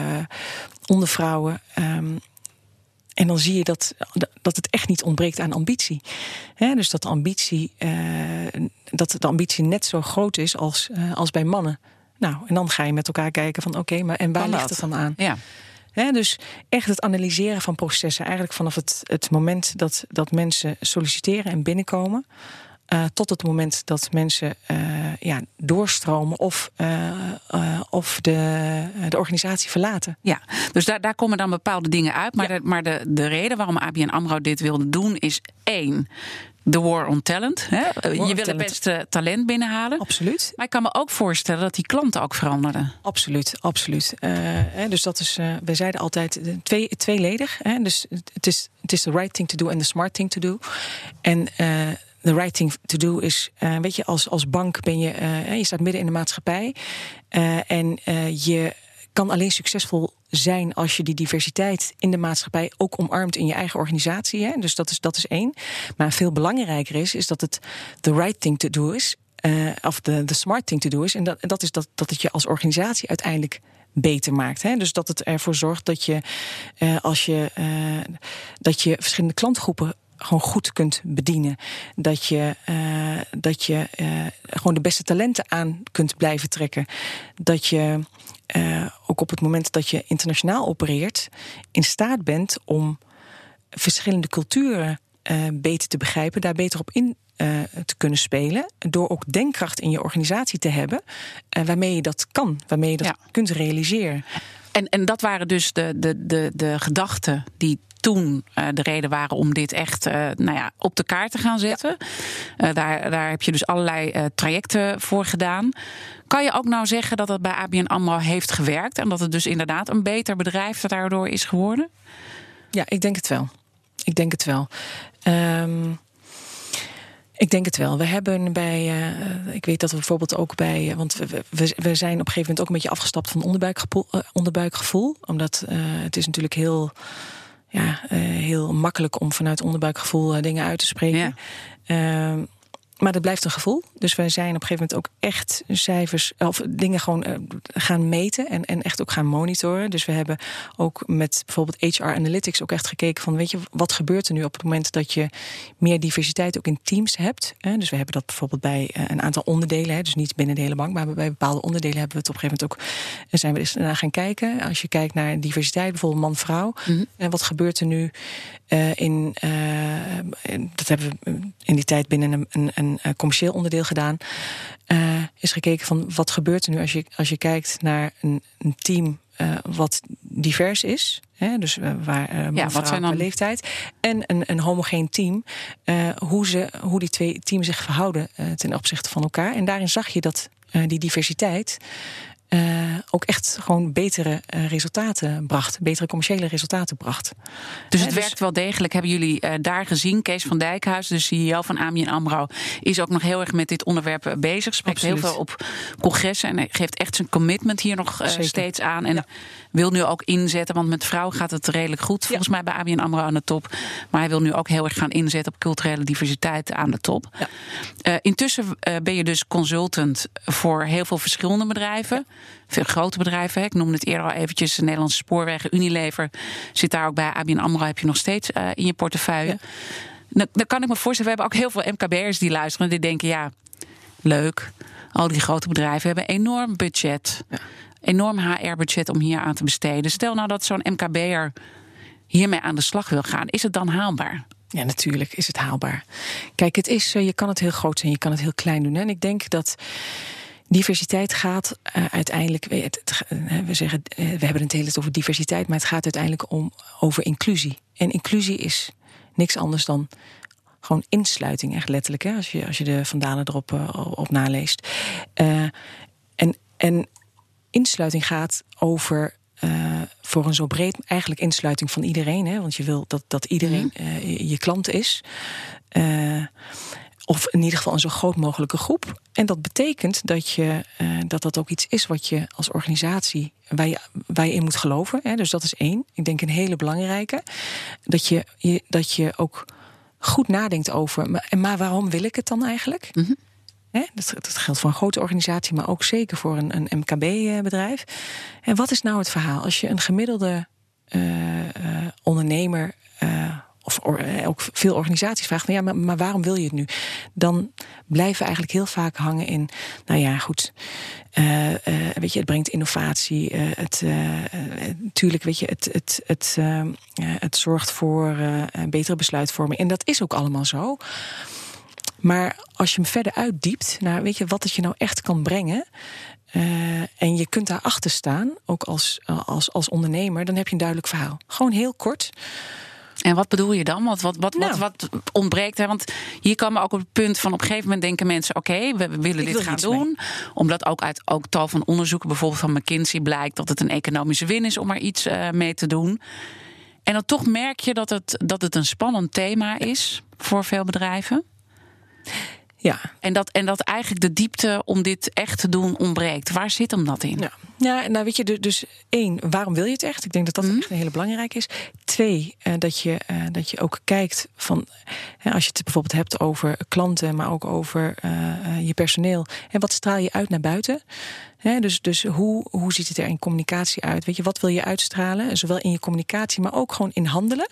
onder vrouwen. Um, en dan zie je dat, dat het echt niet ontbreekt aan ambitie. He, dus dat de ambitie, uh, dat de ambitie net zo groot is als, als bij mannen. Nou, en dan ga je met elkaar kijken van oké, maar en waar ligt het dan aan? Ja dus echt het analyseren van processen, eigenlijk vanaf het, het moment dat, dat mensen solliciteren en binnenkomen. Uh, tot het moment dat mensen uh, ja, doorstromen of, uh, of de, de organisatie verlaten. Ja, dus daar, daar komen dan bepaalde dingen uit. Maar, de, maar de, de reden waarom ABN AMRO dit wilde doen is één de war on talent. Hè? je wil het beste talent binnenhalen. Absoluut. Maar ik kan me ook voorstellen dat die klanten ook veranderden. Absoluut, absoluut. Uh, hè, dus dat is, uh, wij zeiden altijd twee, tweeledig. Hè? Dus het is, het is the right thing to do en the smart thing to do. En the right thing to do is, weet je, als, als bank ben je, je staat midden in de maatschappij. en je kan alleen succesvol zijn als je die diversiteit in de maatschappij ook omarmt in je eigen organisatie. Hè? Dus dat is, dat is één. Maar veel belangrijker is, is dat het the right thing to do is. Uh, of de smart thing to do is. En dat, dat is dat, dat het je als organisatie uiteindelijk beter maakt. Hè? Dus dat het ervoor zorgt dat je, uh, als je, uh, dat je verschillende klantgroepen gewoon goed kunt bedienen. Dat je, dat je gewoon de beste talenten aan kunt blijven trekken. Dat je uh, ook op het moment dat je internationaal opereert, in staat bent om verschillende culturen beter te begrijpen, daar beter op in te kunnen spelen. Door ook denkkracht in je organisatie te hebben, waarmee je dat kan, waarmee je dat ja. kunt realiseren. En, en dat waren dus de, de, de, de gedachten die toen de reden waren om dit echt nou ja, op de kaart te gaan zetten. daar, daar heb je dus allerlei trajecten voor gedaan. Kan je ook nou zeggen dat het bij ABN AMRO heeft gewerkt... en dat het dus inderdaad een beter bedrijf daardoor is geworden? Ja, ik denk het wel. Ik denk het wel. Um, ik denk het wel. We hebben bij, uh, ik weet dat we bijvoorbeeld ook bij, uh, want we, we, we, zijn op een gegeven moment ook een beetje afgestapt van onderbuikgevoel, uh, onderbuikgevoel omdat het is natuurlijk heel, ja, heel makkelijk om vanuit onderbuikgevoel dingen uit te spreken. Ja. Maar dat blijft een gevoel. Dus wij zijn op een gegeven moment ook echt cijfers of dingen gewoon uh, gaan meten en, en echt ook gaan monitoren. Dus we hebben ook met bijvoorbeeld HR Analytics ook echt gekeken van weet je, wat gebeurt er nu op het moment dat je meer diversiteit ook in teams hebt. Hè? Dus we hebben dat bijvoorbeeld bij uh, een aantal onderdelen, hè? dus niet binnen de hele bank, maar bij bepaalde onderdelen hebben we het op een gegeven moment ook zijn we eens naar gaan kijken. Als je kijkt naar diversiteit, bijvoorbeeld man-vrouw, mm -hmm. en wat gebeurt er nu in, dat hebben we in die tijd binnen een, een, een een commercieel onderdeel gedaan. Uh, is gekeken van wat gebeurt er nu als je, als je kijkt naar een, een team uh, wat divers is. Hè, dus uh, waar uh, ja, wat zijn dan leeftijd. En een, een homogeen team. hoe, ze, hoe die twee teams zich verhouden ten opzichte van elkaar. En daarin zag je dat die diversiteit uh, ook echt gewoon betere uh, resultaten bracht. Betere commerciële resultaten bracht. Dus het dus werkt wel degelijk. Hebben jullie uh, daar gezien? Kees van Dijkhuis, de CEO van AMI en AMRO... is ook nog heel erg met dit onderwerp bezig. Spreekt Absoluut. heel veel op congressen. En hij geeft echt zijn commitment hier nog steeds aan. En ja. wil nu ook inzetten, want met vrouw gaat het redelijk goed. Volgens ja. mij bij ABN AMRO aan de top. Maar hij wil nu ook heel erg gaan inzetten op culturele diversiteit aan de top. Ja. intussen ben je dus consultant voor heel veel verschillende bedrijven veel grote bedrijven. Ik noemde het eerder al eventjes. De Nederlandse Spoorwegen, Unilever. Zit daar ook bij. ABN AMRO heb je nog steeds uh, in je portefeuille. Ja. Dan, kan ik me voorstellen, we hebben ook heel veel MKB'ers die luisteren. Die denken, ja, leuk. Al die grote bedrijven hebben enorm budget. Ja. Enorm HR-budget om hier aan te besteden. Stel nou dat zo'n MKB'er hiermee aan de slag wil gaan. Is het dan haalbaar? Ja, natuurlijk is het haalbaar. Kijk, het is, je kan het heel groot zijn, je kan het heel klein doen. En ik denk dat Diversiteit gaat uh, uiteindelijk, we, het, het, we zeggen, uh, we hebben het hele tijd over diversiteit, maar het gaat uiteindelijk om over inclusie. En inclusie is niks anders dan gewoon insluiting, echt letterlijk, hè, als, je, als je de vandalen erop uh, op naleest. en, en insluiting gaat over voor een zo breed, eigenlijk insluiting van iedereen, hè, want je wil dat, dat iedereen -hmm. je klant is. Of in ieder geval een zo groot mogelijke groep. En dat betekent dat je, uh, dat, dat ook iets is wat je als organisatie waar je, waar je in moet geloven. Hè. Dus dat is één. Ik denk een hele belangrijke. Dat je, je, dat je ook goed nadenkt over. Maar, maar waarom wil ik het dan eigenlijk? Mm -hmm. Hè? Dat, dat, geldt voor een grote organisatie, maar ook zeker voor een, een MKB-bedrijf. En wat is nou het verhaal? Als je een gemiddelde uh, uh, ondernemer of eh, ook veel organisaties vragen ja, maar, maar, waarom wil je het nu? Dan blijven we eigenlijk heel vaak hangen in, nou ja, goed, uh, uh, weet je, het brengt innovatie, het, natuurlijk, weet je, het, het, het, het zorgt voor betere besluitvorming. En dat is ook allemaal zo. Maar als je hem verder uitdiept, nou, weet je, wat het je nou echt kan brengen. en je kunt daarachter staan, ook als, als, als ondernemer, dan heb je een duidelijk verhaal. Gewoon heel kort. En wat bedoel je dan? Wat, wat, wat, nou. wat, wat ontbreekt? Hè? Want hier komen ook op het punt van op een gegeven moment denken mensen: oké, okay, we willen dit gaan doen. Mee. Omdat ook uit ook tal van onderzoeken, bijvoorbeeld van McKinsey, blijkt dat het een economische win is om er iets uh, mee te doen. En dan toch merk je dat het, dat het een spannend thema is voor veel bedrijven. Ja. En dat, en dat eigenlijk de diepte om dit echt te doen ontbreekt. Waar zit hem dat in? Ja, ja nou weet je, dus één, waarom wil je het echt? Ik denk dat dat mm. echt een hele belangrijke is. Twee, uh, dat, je, uh, dat je ook kijkt van, als je het bijvoorbeeld hebt over klanten, maar ook over uh, je personeel. En wat straal je uit naar buiten? Dus dus hoe, hoe ziet het er in communicatie uit? Weet je, wat wil je uitstralen? Zowel in je communicatie, maar ook gewoon in handelen.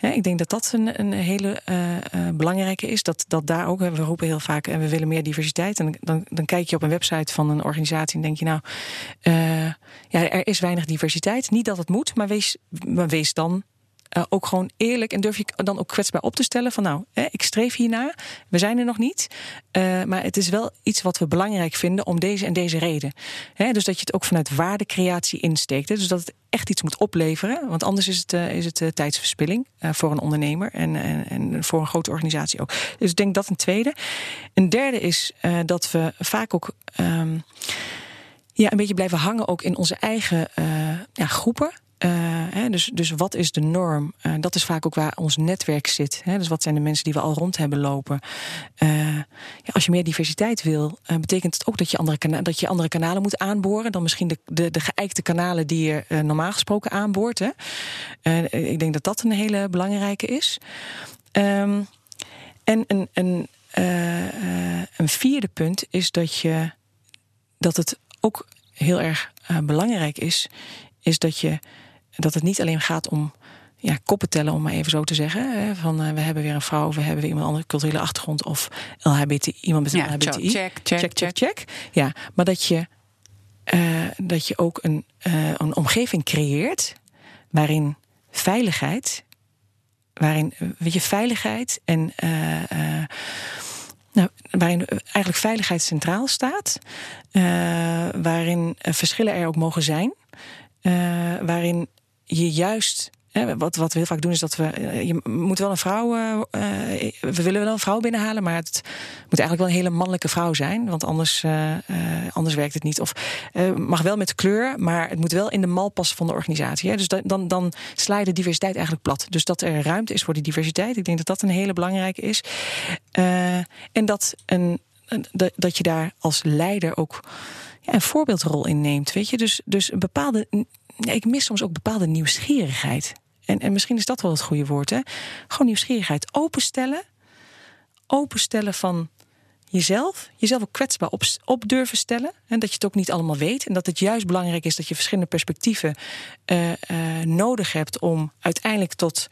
Ik denk dat dat een, een hele uh, uh, belangrijke is. Dat, dat daar ook, we roepen heel vaak, en we willen meer diversiteit. En dan, dan kijk je op een website van een organisatie en denk je, nou, ja, er is weinig diversiteit. Niet dat het moet, maar wees, maar wees dan ook gewoon eerlijk en durf je dan ook kwetsbaar op te stellen van nou, hè, ik streef hierna. We zijn er nog niet. maar het is wel iets wat we belangrijk vinden om deze en deze reden. Hè, dus dat je het ook vanuit waardecreatie insteekt. Hè, dus dat het echt iets moet opleveren. Want anders is het, is het tijdsverspilling voor een ondernemer en, en, en, voor een grote organisatie ook. Dus ik denk dat een tweede. Een derde is dat we vaak ook. Ehm, ja, een beetje blijven hangen ook in onze eigen ja, groepen. Uh, hè, dus, dus wat is de norm? Uh, dat is vaak ook waar ons netwerk zit. Hè? Dus wat zijn de mensen die we al rond hebben lopen? Ja, als je meer diversiteit wil, betekent het ook dat je, andere dat je andere kanalen moet aanboren dan misschien de, de, de geëikte kanalen die je normaal gesproken aanboort. Hè? ik denk dat dat een hele belangrijke is. Um, en een, een, een vierde punt is dat je dat het ook heel erg belangrijk is, is dat, je, dat het niet alleen gaat om ja, koppen tellen, om maar even zo te zeggen. Hè, van uh, we hebben weer een vrouw, we hebben weer iemand andere culturele achtergrond of LHBT, iemand met een ja, LHBTI. Check, check, check, check, check. Ja, maar dat je, uh, dat je ook een, een omgeving creëert waarin veiligheid, waarin weet je, veiligheid en nou, waarin eigenlijk veiligheid centraal staat. Waarin verschillen er ook mogen zijn. Uh, waarin je juist wat, wat we heel vaak doen is dat we. Eh, je moet wel een vrouw. Uh, we willen wel een vrouw binnenhalen, maar het moet eigenlijk wel een hele mannelijke vrouw zijn. Want anders, anders werkt het niet. Of mag wel met kleur, maar het moet wel in de mal passen van de organisatie. Hè? Dus dan, dan sla je de diversiteit eigenlijk plat. Dus dat er ruimte is voor die diversiteit. Ik denk dat dat een hele belangrijke is. en dat, een, dat je daar als leider ook een voorbeeldrol in neemt. Weet je? Dus, dus een bepaalde. Ik mis soms ook bepaalde nieuwsgierigheid. En, en misschien is dat wel het goede woord. Hè? Gewoon nieuwsgierigheid. Openstellen. Openstellen van jezelf. Jezelf ook kwetsbaar op, op durven stellen. En dat je het ook niet allemaal weet. En dat het juist belangrijk is dat je verschillende perspectieven uh, uh, nodig hebt om uiteindelijk tot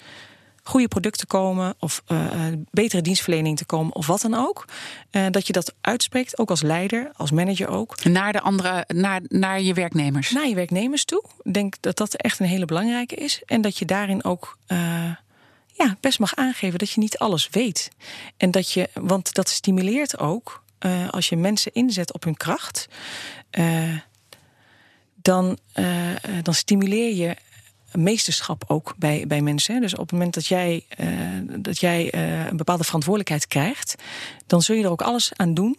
goede producten komen of uh, betere dienstverlening te komen of wat dan ook. Uh, dat je dat uitspreekt, ook als leider, als manager ook. Naar de andere, naar, naar je werknemers. Naar je werknemers toe. Ik denk dat dat echt een hele belangrijke is. En dat je daarin ook uh, ja, best mag aangeven dat je niet alles weet. En dat je, want dat stimuleert ook als je mensen inzet op hun kracht. dan, dan stimuleer je meesterschap ook bij, bij mensen. Dus op het moment dat jij, uh, dat jij uh, een bepaalde verantwoordelijkheid krijgt, dan zul je er ook alles aan doen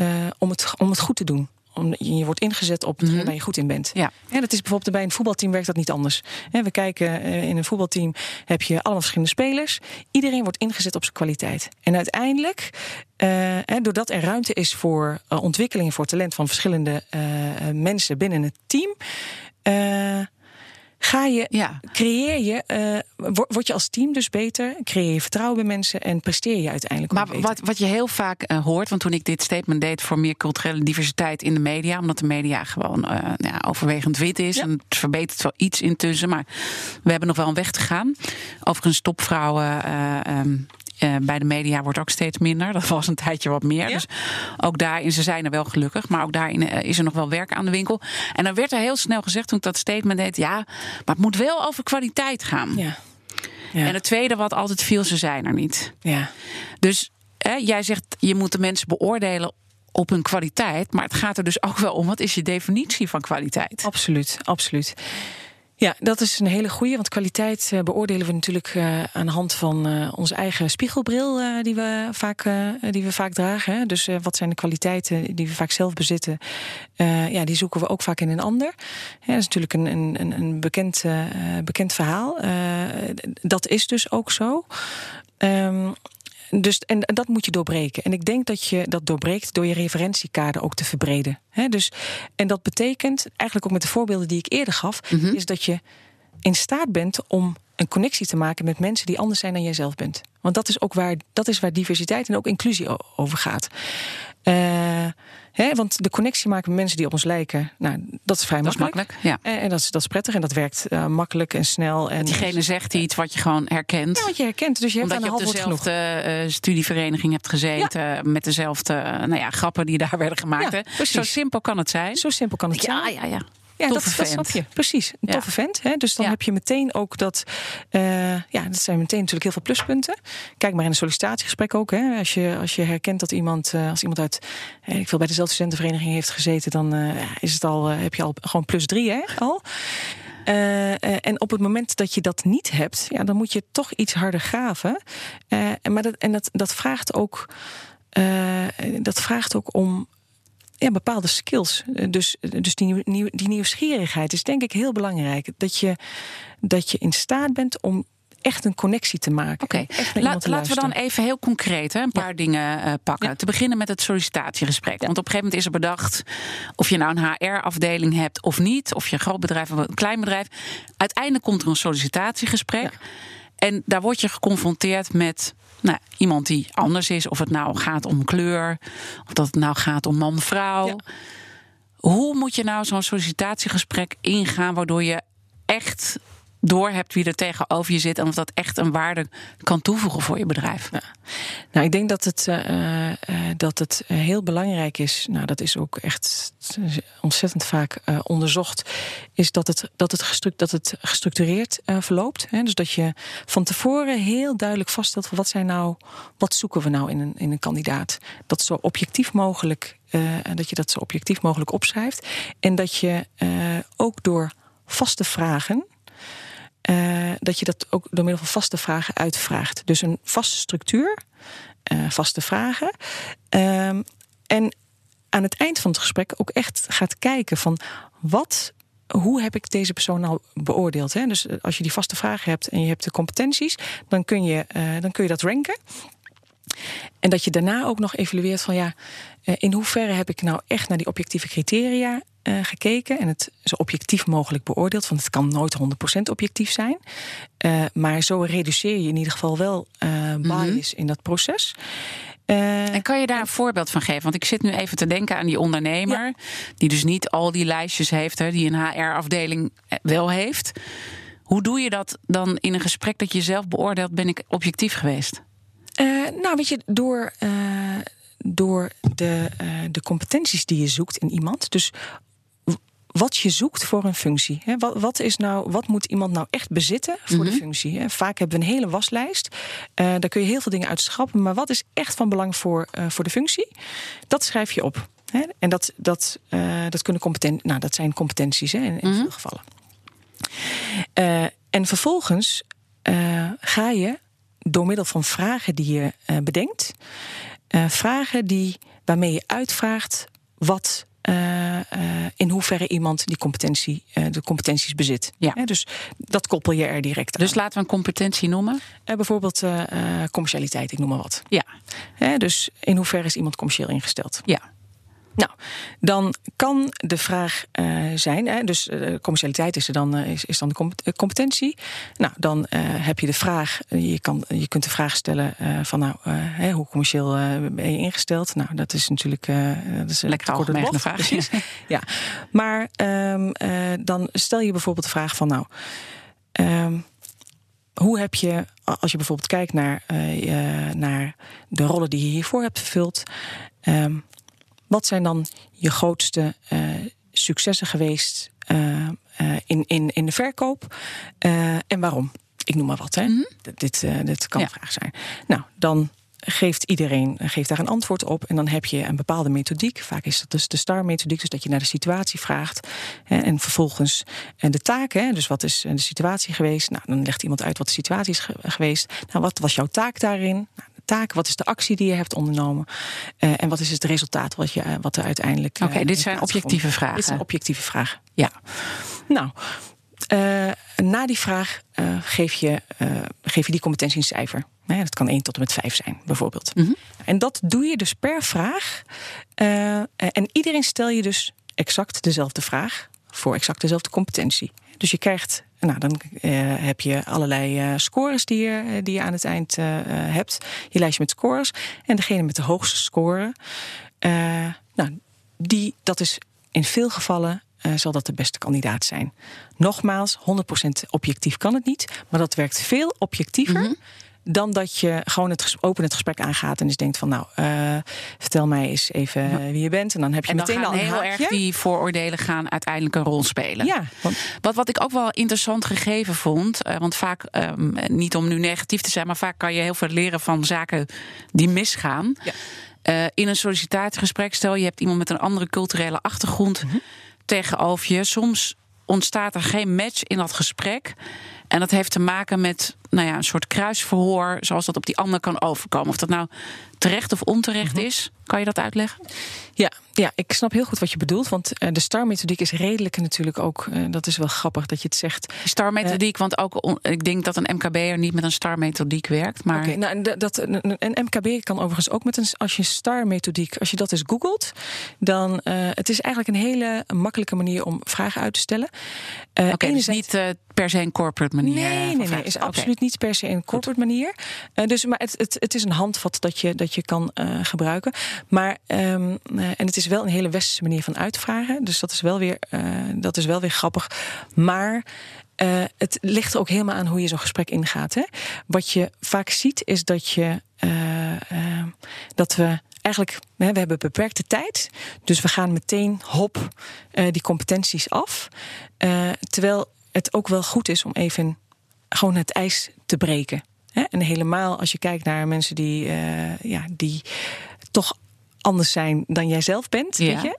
uh, om, het, om het goed te doen. Om, je wordt ingezet op mm -hmm. waar je goed in bent. Ja. En dat is bijvoorbeeld bij een voetbalteam werkt dat niet anders. We kijken in een voetbalteam heb je allemaal verschillende spelers. Iedereen wordt ingezet op zijn kwaliteit. En uiteindelijk, doordat er ruimte is voor ontwikkeling voor talent van verschillende mensen binnen het team Ga je, ja. creëer je, uh, word je als team dus beter, creëer je vertrouwen bij mensen en presteer je uiteindelijk maar beter. Wat, wat je heel vaak uh, hoort, want toen ik dit statement deed voor meer culturele diversiteit in de media, omdat de media gewoon uh, ja, overwegend wit is, ja. en het verbetert wel iets intussen, maar we hebben nog wel een weg te gaan. Overigens, topvrouwen. Um, uh, bij de media wordt ook steeds minder. Dat was een tijdje wat meer. Ja. Dus ook daarin, ze zijn er wel gelukkig, maar ook daarin uh, is er nog wel werk aan de winkel. En dan werd er heel snel gezegd toen ik dat statement deed: ja, maar het moet wel over kwaliteit gaan. Ja. Ja. En het tweede wat altijd viel, ze zijn er niet. Ja. Dus hè, jij zegt, je moet de mensen beoordelen op hun kwaliteit. Maar het gaat er dus ook wel om, wat is je definitie van kwaliteit? Absoluut, absoluut. Ja, dat is een hele goede. Want kwaliteit uh, beoordelen we natuurlijk uh, aan de hand van uh, onze eigen spiegelbril die, we vaak, die we vaak dragen. Dus wat zijn de kwaliteiten die we vaak zelf bezitten? ja, die zoeken we ook vaak in een ander. Dat is natuurlijk een, een, een bekend, bekend verhaal. dat is dus ook zo. Um, dus, en, en, dat moet je doorbreken. En ik denk dat je dat doorbreekt door je referentiekader ook te verbreden. He, dus, en dat betekent, eigenlijk ook met de voorbeelden die ik eerder gaf, mm -hmm. is dat je in staat bent om een connectie te maken met mensen die anders zijn dan jij zelf bent. Want dat is ook waar, dat is waar diversiteit en ook inclusie over gaat. Uh, Want de connectie maken met mensen die op ons lijken, nou, dat is vrij dat makkelijk. Is makkelijk ja. En, en dat, is, dat is prettig en dat werkt uh, makkelijk en snel. En, Diegene zegt iets wat je gewoon herkent. Ja, wat je herkent. Dus je hebt Omdat aan je op dezelfde uh, studievereniging hebt gezeten. Ja. Met dezelfde nou ja, grappen die daar (laughs) werden gemaakt. Ja, Zo simpel kan het zijn. Zo simpel kan het zijn. Ja, ja, Ja, toffe dat, dat snap je. Precies, een Ja. toffe vent. Hè? Dus dan Ja. heb je meteen ook dat... eh, ja, dat zijn meteen natuurlijk heel veel pluspunten. Kijk maar in een sollicitatiegesprek ook. Hè? Als, je, als je herkent dat iemand, eh, als iemand uit... eh, ik wil bij dezelfde studentenvereniging heeft gezeten... dan is het al, heb je al gewoon plus drie hè, al. En op het moment dat je dat niet hebt... Ja, dan moet je toch iets harder graven. En maar dat, en dat, dat vraagt ook... dat vraagt ook om ja, bepaalde skills. Eh, Dus, dus die, nieuw- die nieuwsgierigheid is denk ik heel belangrijk. Dat je, dat je in staat bent om echt een connectie te maken. Oké, laten we dan even heel concreet hè, een paar dingen eh, pakken. Ja. Te beginnen met het sollicitatiegesprek. Want op een gegeven moment is er bedacht of je nou een HR-afdeling hebt of niet, of je een groot bedrijf of een klein bedrijf. Uiteindelijk komt er een sollicitatiegesprek. En daar word je geconfronteerd met nou, iemand die anders is. Of het nou gaat om kleur, of dat het nou gaat om man-vrouw. Ja. Hoe moet je nou zo'n sollicitatiegesprek ingaan waardoor je echt doorhebt wie er tegenover je zit en of dat echt een waarde kan toevoegen voor je bedrijf? Nou, ik denk dat het, eh, eh, dat het eh, heel belangrijk is. Nou, dat is ook echt ontzettend vaak eh, onderzocht. Is dat het, dat het, gestru- dat het gestructureerd eh, verloopt. Hè? Dus dat je van tevoren heel duidelijk vaststelt. van Wat, zijn nou, wat zoeken we nou in een, in een kandidaat? Dat zo objectief mogelijk. eh, dat je dat zo objectief mogelijk opschrijft. En dat je eh, ook door vaste vragen. Eh, dat je dat ook door middel van vaste vragen uitvraagt. Dus een vaste structuur, eh, vaste vragen. Ehm, en aan het eind van het gesprek ook echt gaat kijken van wat. Hoe heb ik deze persoon nou beoordeeld? Hè? Dus eh, als je die vaste vragen hebt en je hebt de competenties, dan kun je, dan kun je dat ranken. En dat je daarna ook nog evalueert van ja, in hoeverre heb ik nou echt naar die objectieve criteria eh, gekeken en het zo objectief mogelijk beoordeeld. Want het kan nooit 100% objectief zijn. Eh, maar zo reduceer je in ieder geval wel eh bias in dat proces. En kan je daar een voorbeeld van geven? Want ik zit nu even te denken aan die ondernemer, die dus niet al die lijstjes heeft, hè, die een HR-afdeling wel heeft. Hoe doe je dat dan in een gesprek dat je zelf beoordeelt, ben ik objectief geweest? Nou, weet je, door, door de, de competenties die je zoekt in iemand. Dus wat je zoekt voor een functie. Hè? Wat, wat, is nou, wat moet iemand nou echt bezitten voor de functie? Hè? Vaak hebben we een hele waslijst. Eh, daar kun je heel veel dingen uit schrappen. Maar wat is echt van belang voor, eh, voor de functie? Dat schrijf je op. Hè? En dat, dat, eh, dat, kunnen competen nou, dat zijn competenties hè, in, in veel gevallen. En vervolgens ga je door middel van vragen die je bedenkt, vragen die, waarmee je uitvraagt wat. Eh, eh, in hoeverre iemand die competentie, eh, de competenties bezit. Ja. Dus dat koppel je er direct aan. Dus laten we een competentie noemen. Bijvoorbeeld commercialiteit, ik noem maar wat. Ja, dus in hoeverre is iemand commercieel ingesteld? ja. Nou, dan kan de vraag eh, zijn, hè, dus eh, commercialiteit is, er dan, eh, is, is dan de com- competentie. Nou, dan heb je de vraag, je, kan, je kunt de vraag stellen van nou, hoe commercieel ben je ingesteld? Nou, dat is natuurlijk dat is een Lekker algemene vraag. Precies. (laughs) Ja, maar ehm, eh, dan stel je bijvoorbeeld de vraag van nou. ehm, hoe heb je, als je bijvoorbeeld kijkt naar, naar de rollen die je hiervoor hebt vervuld, ehm, wat zijn dan je grootste eh, successen geweest eh, eh, in, in, in de verkoop en waarom? Ik noem maar wat. Hè? D- Dit, dit kan Ja. een vraag zijn. Nou, dan geeft iedereen geeft daar een antwoord op. En dan heb je een bepaalde methodiek. Vaak is dat dus de STAR-methodiek, dus dat je naar de situatie vraagt. Hè, en vervolgens en de taken. Hè, dus wat is de situatie geweest? Nou, dan legt iemand uit wat de situatie is ge- geweest. Nou, wat was jouw taak daarin? Nou, taak, wat is de actie die je hebt ondernomen? Eh, en wat is het resultaat wat, je, eh, wat er uiteindelijk. Oké, eh, dit in zijn objectieve vragen. Dit zijn objectieve vragen. Ja. Nou, na die vraag geef, je, geef je die competentie een cijfer. Nou ja, dat kan 1 tot en met 5 zijn, bijvoorbeeld. En dat doe je dus per vraag. En iedereen stel je dus exact dezelfde vraag voor exact dezelfde competentie. Dus je krijgt, nou, dan eh, heb je allerlei eh, scores die je, eh, die je aan het eind hebt. Je lijstje met scores. En degene met de hoogste score, nou, die, dat is in veel gevallen zal dat de beste kandidaat zijn. Nogmaals, 100% objectief kan het niet, maar dat werkt veel objectiever dan dat je gewoon het open het gesprek aangaat en dus denkt van nou, uh, vertel mij eens even wie je bent. En dan heb je en dan meteen al een heel haakje. erg die vooroordelen gaan uiteindelijk een rol spelen. Ja, want, Wat, wat ik ook wel interessant gegeven vond, eh, want vaak, ehm, niet om nu negatief te zijn, maar vaak kan je heel veel leren van zaken die misgaan. Ja. Eh, in een sollicitatiegesprek, stel je hebt iemand met een andere culturele achtergrond Mhm. tegenover je. Soms ontstaat er geen match in dat gesprek. En dat heeft te maken met nou ja, een soort kruisverhoor, zoals dat op die ander kan overkomen. Of dat nou terecht of onterecht Mhm. is, kan je dat uitleggen? Ja, ja, ik snap heel goed wat je bedoelt. Want eh, de STAR-methodiek is redelijk natuurlijk ook. eh, dat is wel grappig dat je het zegt. Die star-methodiek, want ook on- ik denk dat een MKB'er niet met een star-methodiek werkt. Maar nou, dat- een MKB kan overigens ook met een. Als je STAR-methodiek, als je dat eens googelt, dan. eh het is eigenlijk een hele makkelijke manier om vragen uit te stellen. Eh, Oké, dus enerzijds- niet eh, per se een corporate manier. Nee, nee, nee. Is absoluut niet per se een corporate manier. Eh, dus, maar het, het, het is een handvat dat je, dat je kan eh, gebruiken. Maar, ehm, eh, en het is wel een hele westerse manier van uitvragen. Dus dat is wel weer, eh, dat is wel weer grappig. Maar eh, het ligt er ook helemaal aan hoe je zo'n gesprek ingaat. Hè? Wat je vaak ziet is dat je eh, eh, dat we eigenlijk, we hebben beperkte tijd. Dus we gaan meteen hop eh, die competenties af. Eh, terwijl het ook wel goed is om even gewoon het ijs te breken. En helemaal als je kijkt naar mensen die, eh, ja, die toch anders zijn dan jij zelf bent. Ja. Weet je?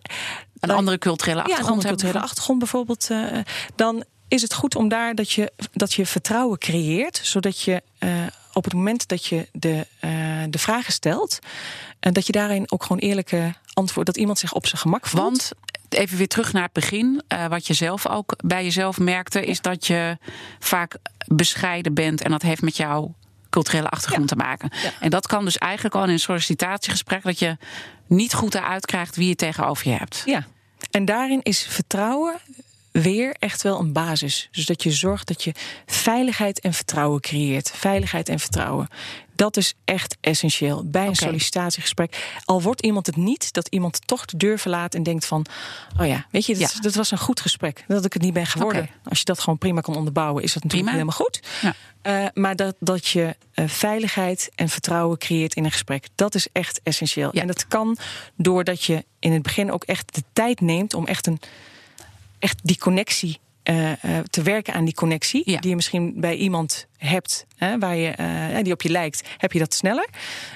Een andere culturele ja, een achtergrond andere culturele achtergrond bijvoorbeeld. eh, dan is het goed om daar dat je, dat je vertrouwen creëert, zodat je eh, op het moment dat je de, eh, de vragen stelt, en dat je daarin ook gewoon eerlijke antwoord, dat iemand zich op zijn gemak voelt. Want even weer terug naar het begin. wat je zelf ook bij jezelf merkte, is dat je vaak bescheiden bent. En dat heeft met jouw culturele achtergrond te maken. Ja. En dat kan dus eigenlijk al in een sollicitatiegesprek dat je niet goed eruit krijgt wie je tegenover je hebt. Ja, en daarin is vertrouwen weer echt wel een basis. Dus dat je zorgt dat je veiligheid en vertrouwen creëert. Veiligheid en vertrouwen. Dat is echt essentieel bij een sollicitatiegesprek. Al wordt iemand het niet, dat iemand toch de deur verlaat en denkt van... oh ja, weet je, dat, Ja. dat was een goed gesprek. Dat ik het niet ben geworden. Als je dat gewoon prima kan onderbouwen, is dat natuurlijk Prima. helemaal goed. Ja. Eh, maar dat, dat je eh, veiligheid en vertrouwen creëert in een gesprek, dat is echt essentieel. Ja. En dat kan doordat je in het begin ook echt de tijd neemt om echt, een, echt die connectie eh, te werken aan die connectie. Ja. Die je misschien bij iemand hebt, hè, waar je, eh, die op je lijkt, heb je dat sneller.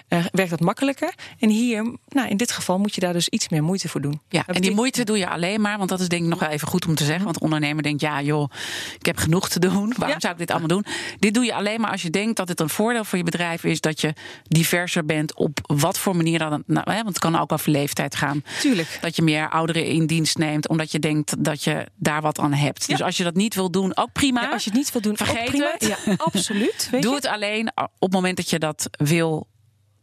Eh, werkt dat makkelijker. En hier, nou, in dit geval, moet je daar dus iets meer moeite voor doen. Ja, en die moeite doe je alleen maar, want dat is denk ik nog wel even goed om te zeggen. Want de ondernemer denkt, ja joh, ik heb genoeg te doen. (laughs) Waarom Ja. zou ik dit allemaal doen? Dit doe je alleen maar als je denkt dat het een voordeel voor je bedrijf is dat je diverser bent op wat voor manier dan. Nou, hè, want het kan ook over leeftijd gaan. Tuurlijk. Dat je meer ouderen in dienst neemt, omdat je denkt dat je daar wat aan hebt. Ja. Dus als je dat niet wil doen, ook prima. Ja, als je het niet wil doen, ook Vergeet prima. het. Ja, (laughs) absoluut. Weet Doe je? het alleen op het moment dat je dat wil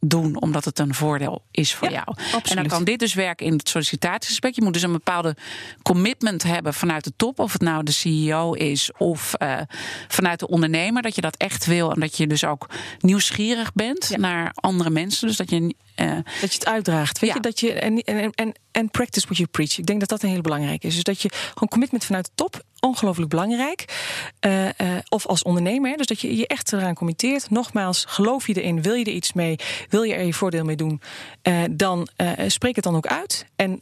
doen, omdat het een voordeel is voor Ja, jou. En absoluut. dan kan dit dus werken in het sollicitatiegesprek. Je moet dus een bepaalde commitment hebben vanuit de top, of het nou de CEO is of eh, vanuit de ondernemer, dat je dat echt wil en dat je dus ook nieuwsgierig bent Ja. naar andere mensen. Dus dat je eh, Dat je het uitdraagt. Weet Ja. je, dat je en, en, en, en practice what you preach. Ik denk dat dat een heel belangrijk is. Dus dat je gewoon commitment vanuit de top, ongelooflijk belangrijk. Eh, eh, of als ondernemer, dus dat je je echt eraan committeert. Nogmaals, geloof je erin, wil je er iets mee, wil je er je voordeel mee doen, eh, dan spreek het dan ook uit. En,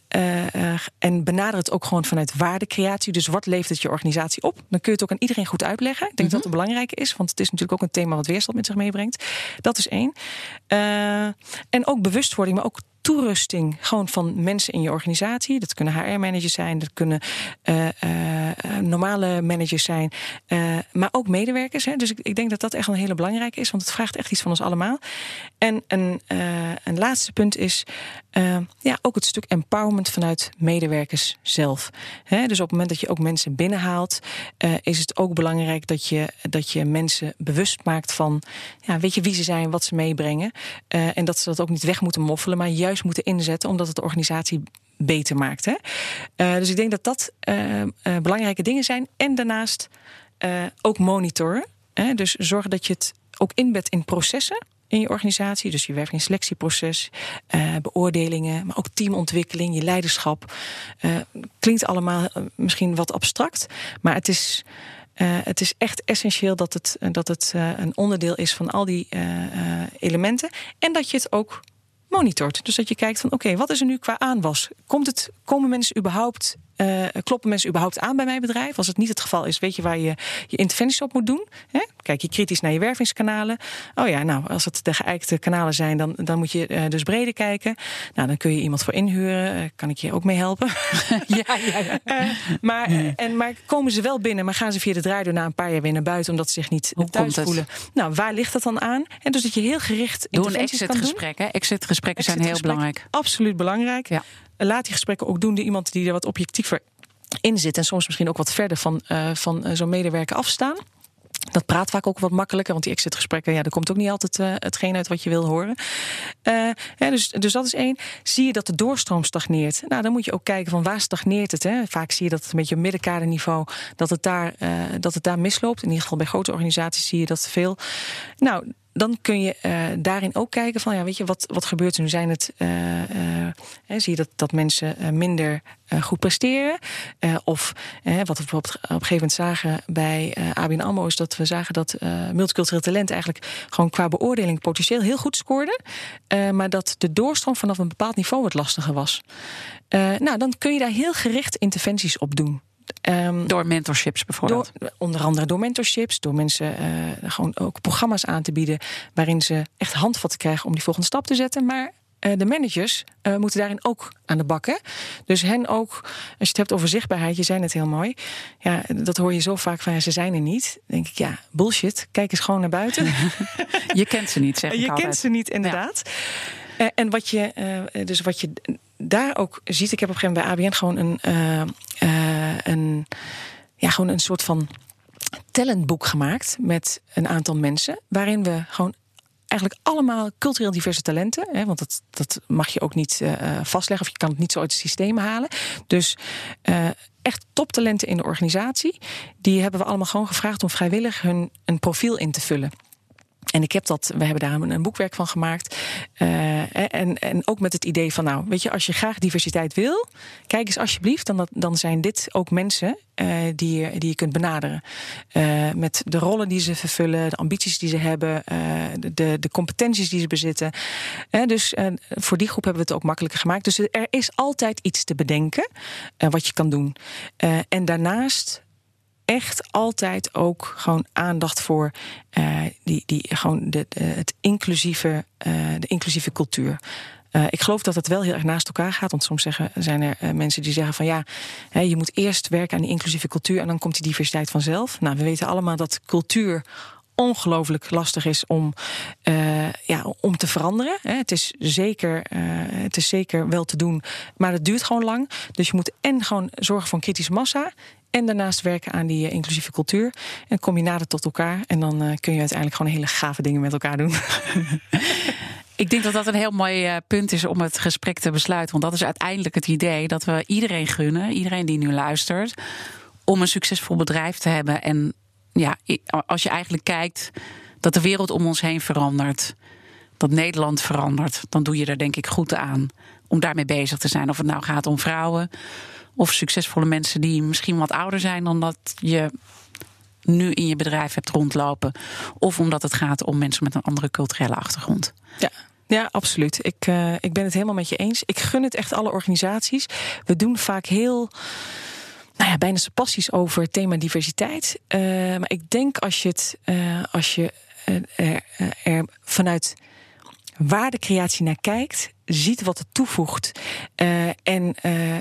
en benader het ook gewoon vanuit waardecreatie. Dus wat levert het je organisatie op? Dan kun je het ook aan iedereen goed uitleggen. Ik denk dat dat een belangrijke is, want het is natuurlijk ook een thema wat weerstand met zich meebrengt. Dat is één. En ook bewustwording, maar ook toerusting gewoon van mensen in je organisatie. Dat kunnen HR-managers zijn, dat kunnen eh, eh, eh, normale managers zijn, maar ook medewerkers. Hè. Dus ik, ik denk dat dat echt een hele belangrijke is, want het vraagt echt iets van ons allemaal. En een, een laatste punt is eh, ja, ook het stuk empowerment vanuit medewerkers zelf. Hè. Dus op het moment dat je ook mensen binnenhaalt, eh, is het ook belangrijk dat je, dat je mensen bewust maakt van ja, weet je wie ze zijn, wat ze meebrengen. Eh, en dat ze dat ook niet weg moeten moffelen, maar juist moeten inzetten, omdat het de organisatie beter maakt. Hè? Eh, dus ik denk dat dat belangrijke dingen zijn. En daarnaast ook monitoren. Hè? Dus zorgen dat je het ook inbedt in processen in je organisatie. Dus je werk- en selectieproces, eh, beoordelingen, maar ook teamontwikkeling, je leiderschap. Eh, klinkt allemaal eh, misschien wat abstract, maar het is. het is echt essentieel dat het, dat het een onderdeel is van al die elementen. En dat je het ook monitort. Dus dat je kijkt van oké, wat is er nu qua aanwas? Komt het, komen mensen überhaupt uh, kloppen mensen überhaupt aan bij mijn bedrijf? Als het niet het geval is, weet je waar je je interventies op moet doen. Hè? Kijk je kritisch naar je wervingskanalen. Oh ja, nou, als het de geëikte kanalen zijn, dan, dan moet je uh, dus breder kijken. Nou, dan kun je iemand voor inhuren. Uh, kan ik je ook mee helpen? (laughs) ja, ja, ja. (laughs) maar, en, maar komen ze wel binnen, maar gaan ze via de draaideur na een paar jaar weer naar buiten omdat ze zich niet Hoe thuis voelen? Nou, waar ligt dat dan aan? En dus dat je heel gericht Doe een exit-gesprek. Exit-gesprekken zijn heel belangrijk. Absoluut belangrijk. Ja laat die gesprekken ook doen door iemand die er wat objectiever in zit. En soms misschien ook wat verder van, uh, van uh, zo'n medewerker afstaan. Dat praat vaak ook wat makkelijker, want die exitgesprekken, ja, er komt ook niet altijd uh, hetgeen uit wat je wil horen. Uh, ja, dus, dus dat is één. Zie je dat de doorstroom stagneert? Nou, dan moet je ook kijken van waar stagneert het. Hè? Vaak zie je dat het een beetje op middenkaderniveau, dat het, daar, uh, dat het daar misloopt. In ieder geval bij grote organisaties zie je dat veel. Nou, dan kun je uh, daarin ook kijken van, ja, weet je, wat, wat gebeurt er nu? Zijn het, uh, uh, zie je dat, dat mensen minder goed presteren? of wat we bijvoorbeeld op een gegeven moment zagen bij ABN AMRO... is dat we zagen dat multicultureel talent eigenlijk gewoon qua beoordeling potentieel heel goed scoorde. maar dat de doorstroom vanaf een bepaald niveau wat lastiger was. nou, dan kun je daar heel gericht interventies op doen. Um, door mentorships bijvoorbeeld? Door, onder andere door mentorships, door mensen uh, gewoon ook programma's aan te bieden waarin ze echt handvatten krijgen om die volgende stap te zetten. Maar uh, de managers uh, moeten daarin ook aan de bakken. Dus hen ook, als je het hebt over zichtbaarheid, je zei het heel mooi. Ja, dat hoor je zo vaak van ja, ze zijn er niet. Dan denk ik, ja, bullshit. Kijk eens gewoon naar buiten. (laughs) je kent ze niet, zeg (laughs) ik Je altijd. kent ze niet, inderdaad. Ja. en wat je, dus wat je daar ook ziet, ik heb op een gegeven moment bij ABN gewoon een een, ja, gewoon een soort van talentboek gemaakt met een aantal mensen. Waarin we gewoon eigenlijk allemaal cultureel diverse talenten. Hè, want dat, dat mag je ook niet uh, vastleggen of je kan het niet zo uit het systeem halen. Dus echt toptalenten in de organisatie. Die hebben we allemaal gewoon gevraagd om vrijwillig hun een profiel in te vullen. En ik heb dat, we hebben daar een, boekwerk van gemaakt. Uh, en, en ook met het idee van, nou, weet je, als je graag diversiteit wil, kijk eens alsjeblieft, dan, dan zijn dit ook mensen uh, die, je, die je kunt benaderen. Uh, met de rollen die ze vervullen, de ambities die ze hebben, de, de competenties die ze bezitten. dus voor die groep hebben we het ook makkelijker gemaakt. Dus er is altijd iets te bedenken wat je kan doen. en daarnaast echt altijd ook gewoon aandacht voor uh, die, die, gewoon de, het inclusieve, uh, de inclusieve cultuur. Uh, ik geloof dat het wel heel erg naast elkaar gaat. Want soms zeggen, zijn er mensen die zeggen van ja, hè, je moet eerst werken aan die inclusieve cultuur en dan komt die diversiteit vanzelf. Nou, we weten allemaal dat cultuur ongelooflijk lastig is om, ja, om te veranderen. Het is, zeker, het is zeker wel te doen, maar het duurt gewoon lang. Dus je moet en gewoon zorgen voor kritische massa. En daarnaast werken aan die uh, inclusieve cultuur. En kom je nader tot elkaar. En dan kun je uiteindelijk gewoon hele gave dingen met elkaar doen. (laughs) Ik denk dat dat een heel mooi punt is om het gesprek te besluiten. Want dat is uiteindelijk het idee dat we iedereen gunnen, iedereen die nu luistert, om een succesvol bedrijf te hebben. En ja, als je eigenlijk kijkt dat de wereld om ons heen verandert, dat Nederland verandert, dan doe je er denk ik goed aan om daarmee bezig te zijn. Of het nou gaat om vrouwen of succesvolle mensen die misschien wat ouder zijn dan dat je nu in je bedrijf hebt rondlopen. Of omdat het gaat om mensen met een andere culturele achtergrond. Ja. Ja, absoluut. Ik, uh, ik ben het helemaal met je eens. Ik gun het echt alle organisaties. We doen vaak heel nou ja, bijna passies over het thema diversiteit. Uh, maar ik denk als je het uh, als je er, er vanuit waardecreatie naar kijkt, ziet wat het toevoegt uh, en,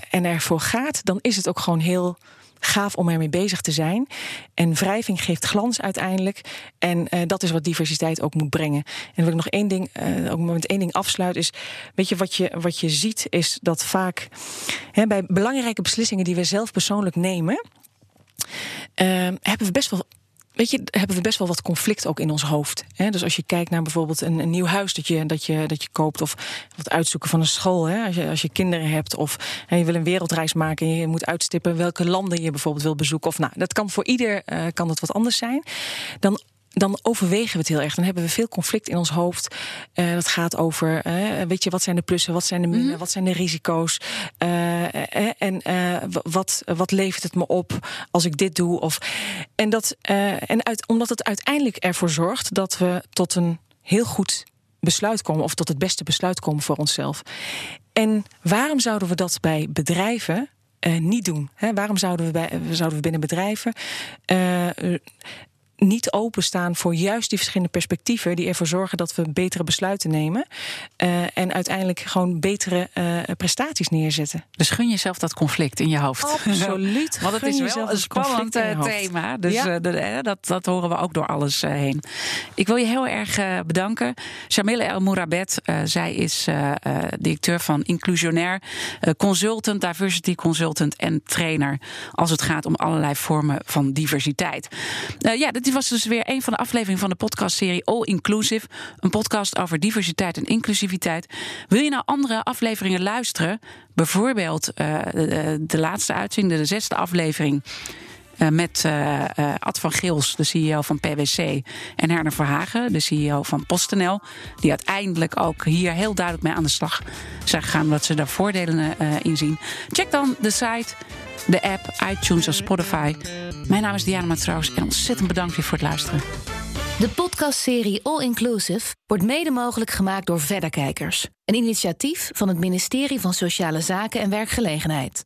en ervoor gaat, dan is het ook gewoon heel gaaf om ermee bezig te zijn. En wrijving geeft glans uiteindelijk. En uh, dat is wat diversiteit ook moet brengen. En wil ik nog één ding, uh, ook met één ding afsluit, is: weet je wat je, wat je ziet, is dat vaak hè, bij belangrijke beslissingen die we zelf persoonlijk nemen. Uh, hebben we best wel weet je, hebben we best wel wat conflict ook in ons hoofd. Hè? Dus als je kijkt naar bijvoorbeeld een, een, nieuw huis dat je, dat, je, dat je koopt, of wat uitzoeken van een school, hè? Als, je, als je kinderen hebt, of hè, je wil een wereldreis maken en je moet uitstippen welke landen je bijvoorbeeld wil bezoeken. Of nou, dat kan voor ieder uh, kan het wat anders zijn. Dan dan overwegen we het heel erg. Dan hebben we veel conflict in ons hoofd. Uh, dat gaat over, uh, weet je, wat zijn de plussen, wat zijn de minnen, mm -hmm. wat zijn de risico's. Uh, en wat, wat levert het me op als ik dit doe? Of, en dat, en uit, omdat het uiteindelijk ervoor zorgt dat we tot een heel goed besluit komen, of tot het beste besluit komen voor onszelf. En waarom zouden we dat bij bedrijven niet doen? waarom zouden we, bij, zouden we binnen bedrijven niet openstaan voor juist die verschillende perspectieven die ervoor zorgen dat we betere besluiten nemen uh, en uiteindelijk gewoon betere uh, prestaties neerzetten. Dus gun jezelf dat conflict in je hoofd. Absoluut. Want het is wel een spannend eh, thema. Dus ja. dat, dat horen we ook door alles heen. Ik wil je heel erg bedanken. Jamila El Mourabet, zij is directeur van Inclusionair, consultant, diversity consultant en trainer als het gaat om allerlei vormen van diversiteit. ja, dit was dus weer een van de afleveringen van de podcastserie All Inclusive. Een podcast over diversiteit en inclusiviteit. Wil je nou andere afleveringen luisteren? Bijvoorbeeld uh, de, laatste uitzending, de zesde aflevering. Uh, met uh, Ad van Gils, de CEO van PwC, en Herner Verhagen, de CEO van PostNL, die uiteindelijk ook hier heel duidelijk mee aan de slag zijn gegaan, omdat ze daar voordelen in zien. Check dan de site de app, iTunes of Spotify. Mijn naam is Diana Matroos en ontzettend bedankt weer voor het luisteren. De podcastserie All Inclusive wordt mede mogelijk gemaakt door Verderkijkers. Een initiatief van het ministerie van Sociale Zaken en Werkgelegenheid.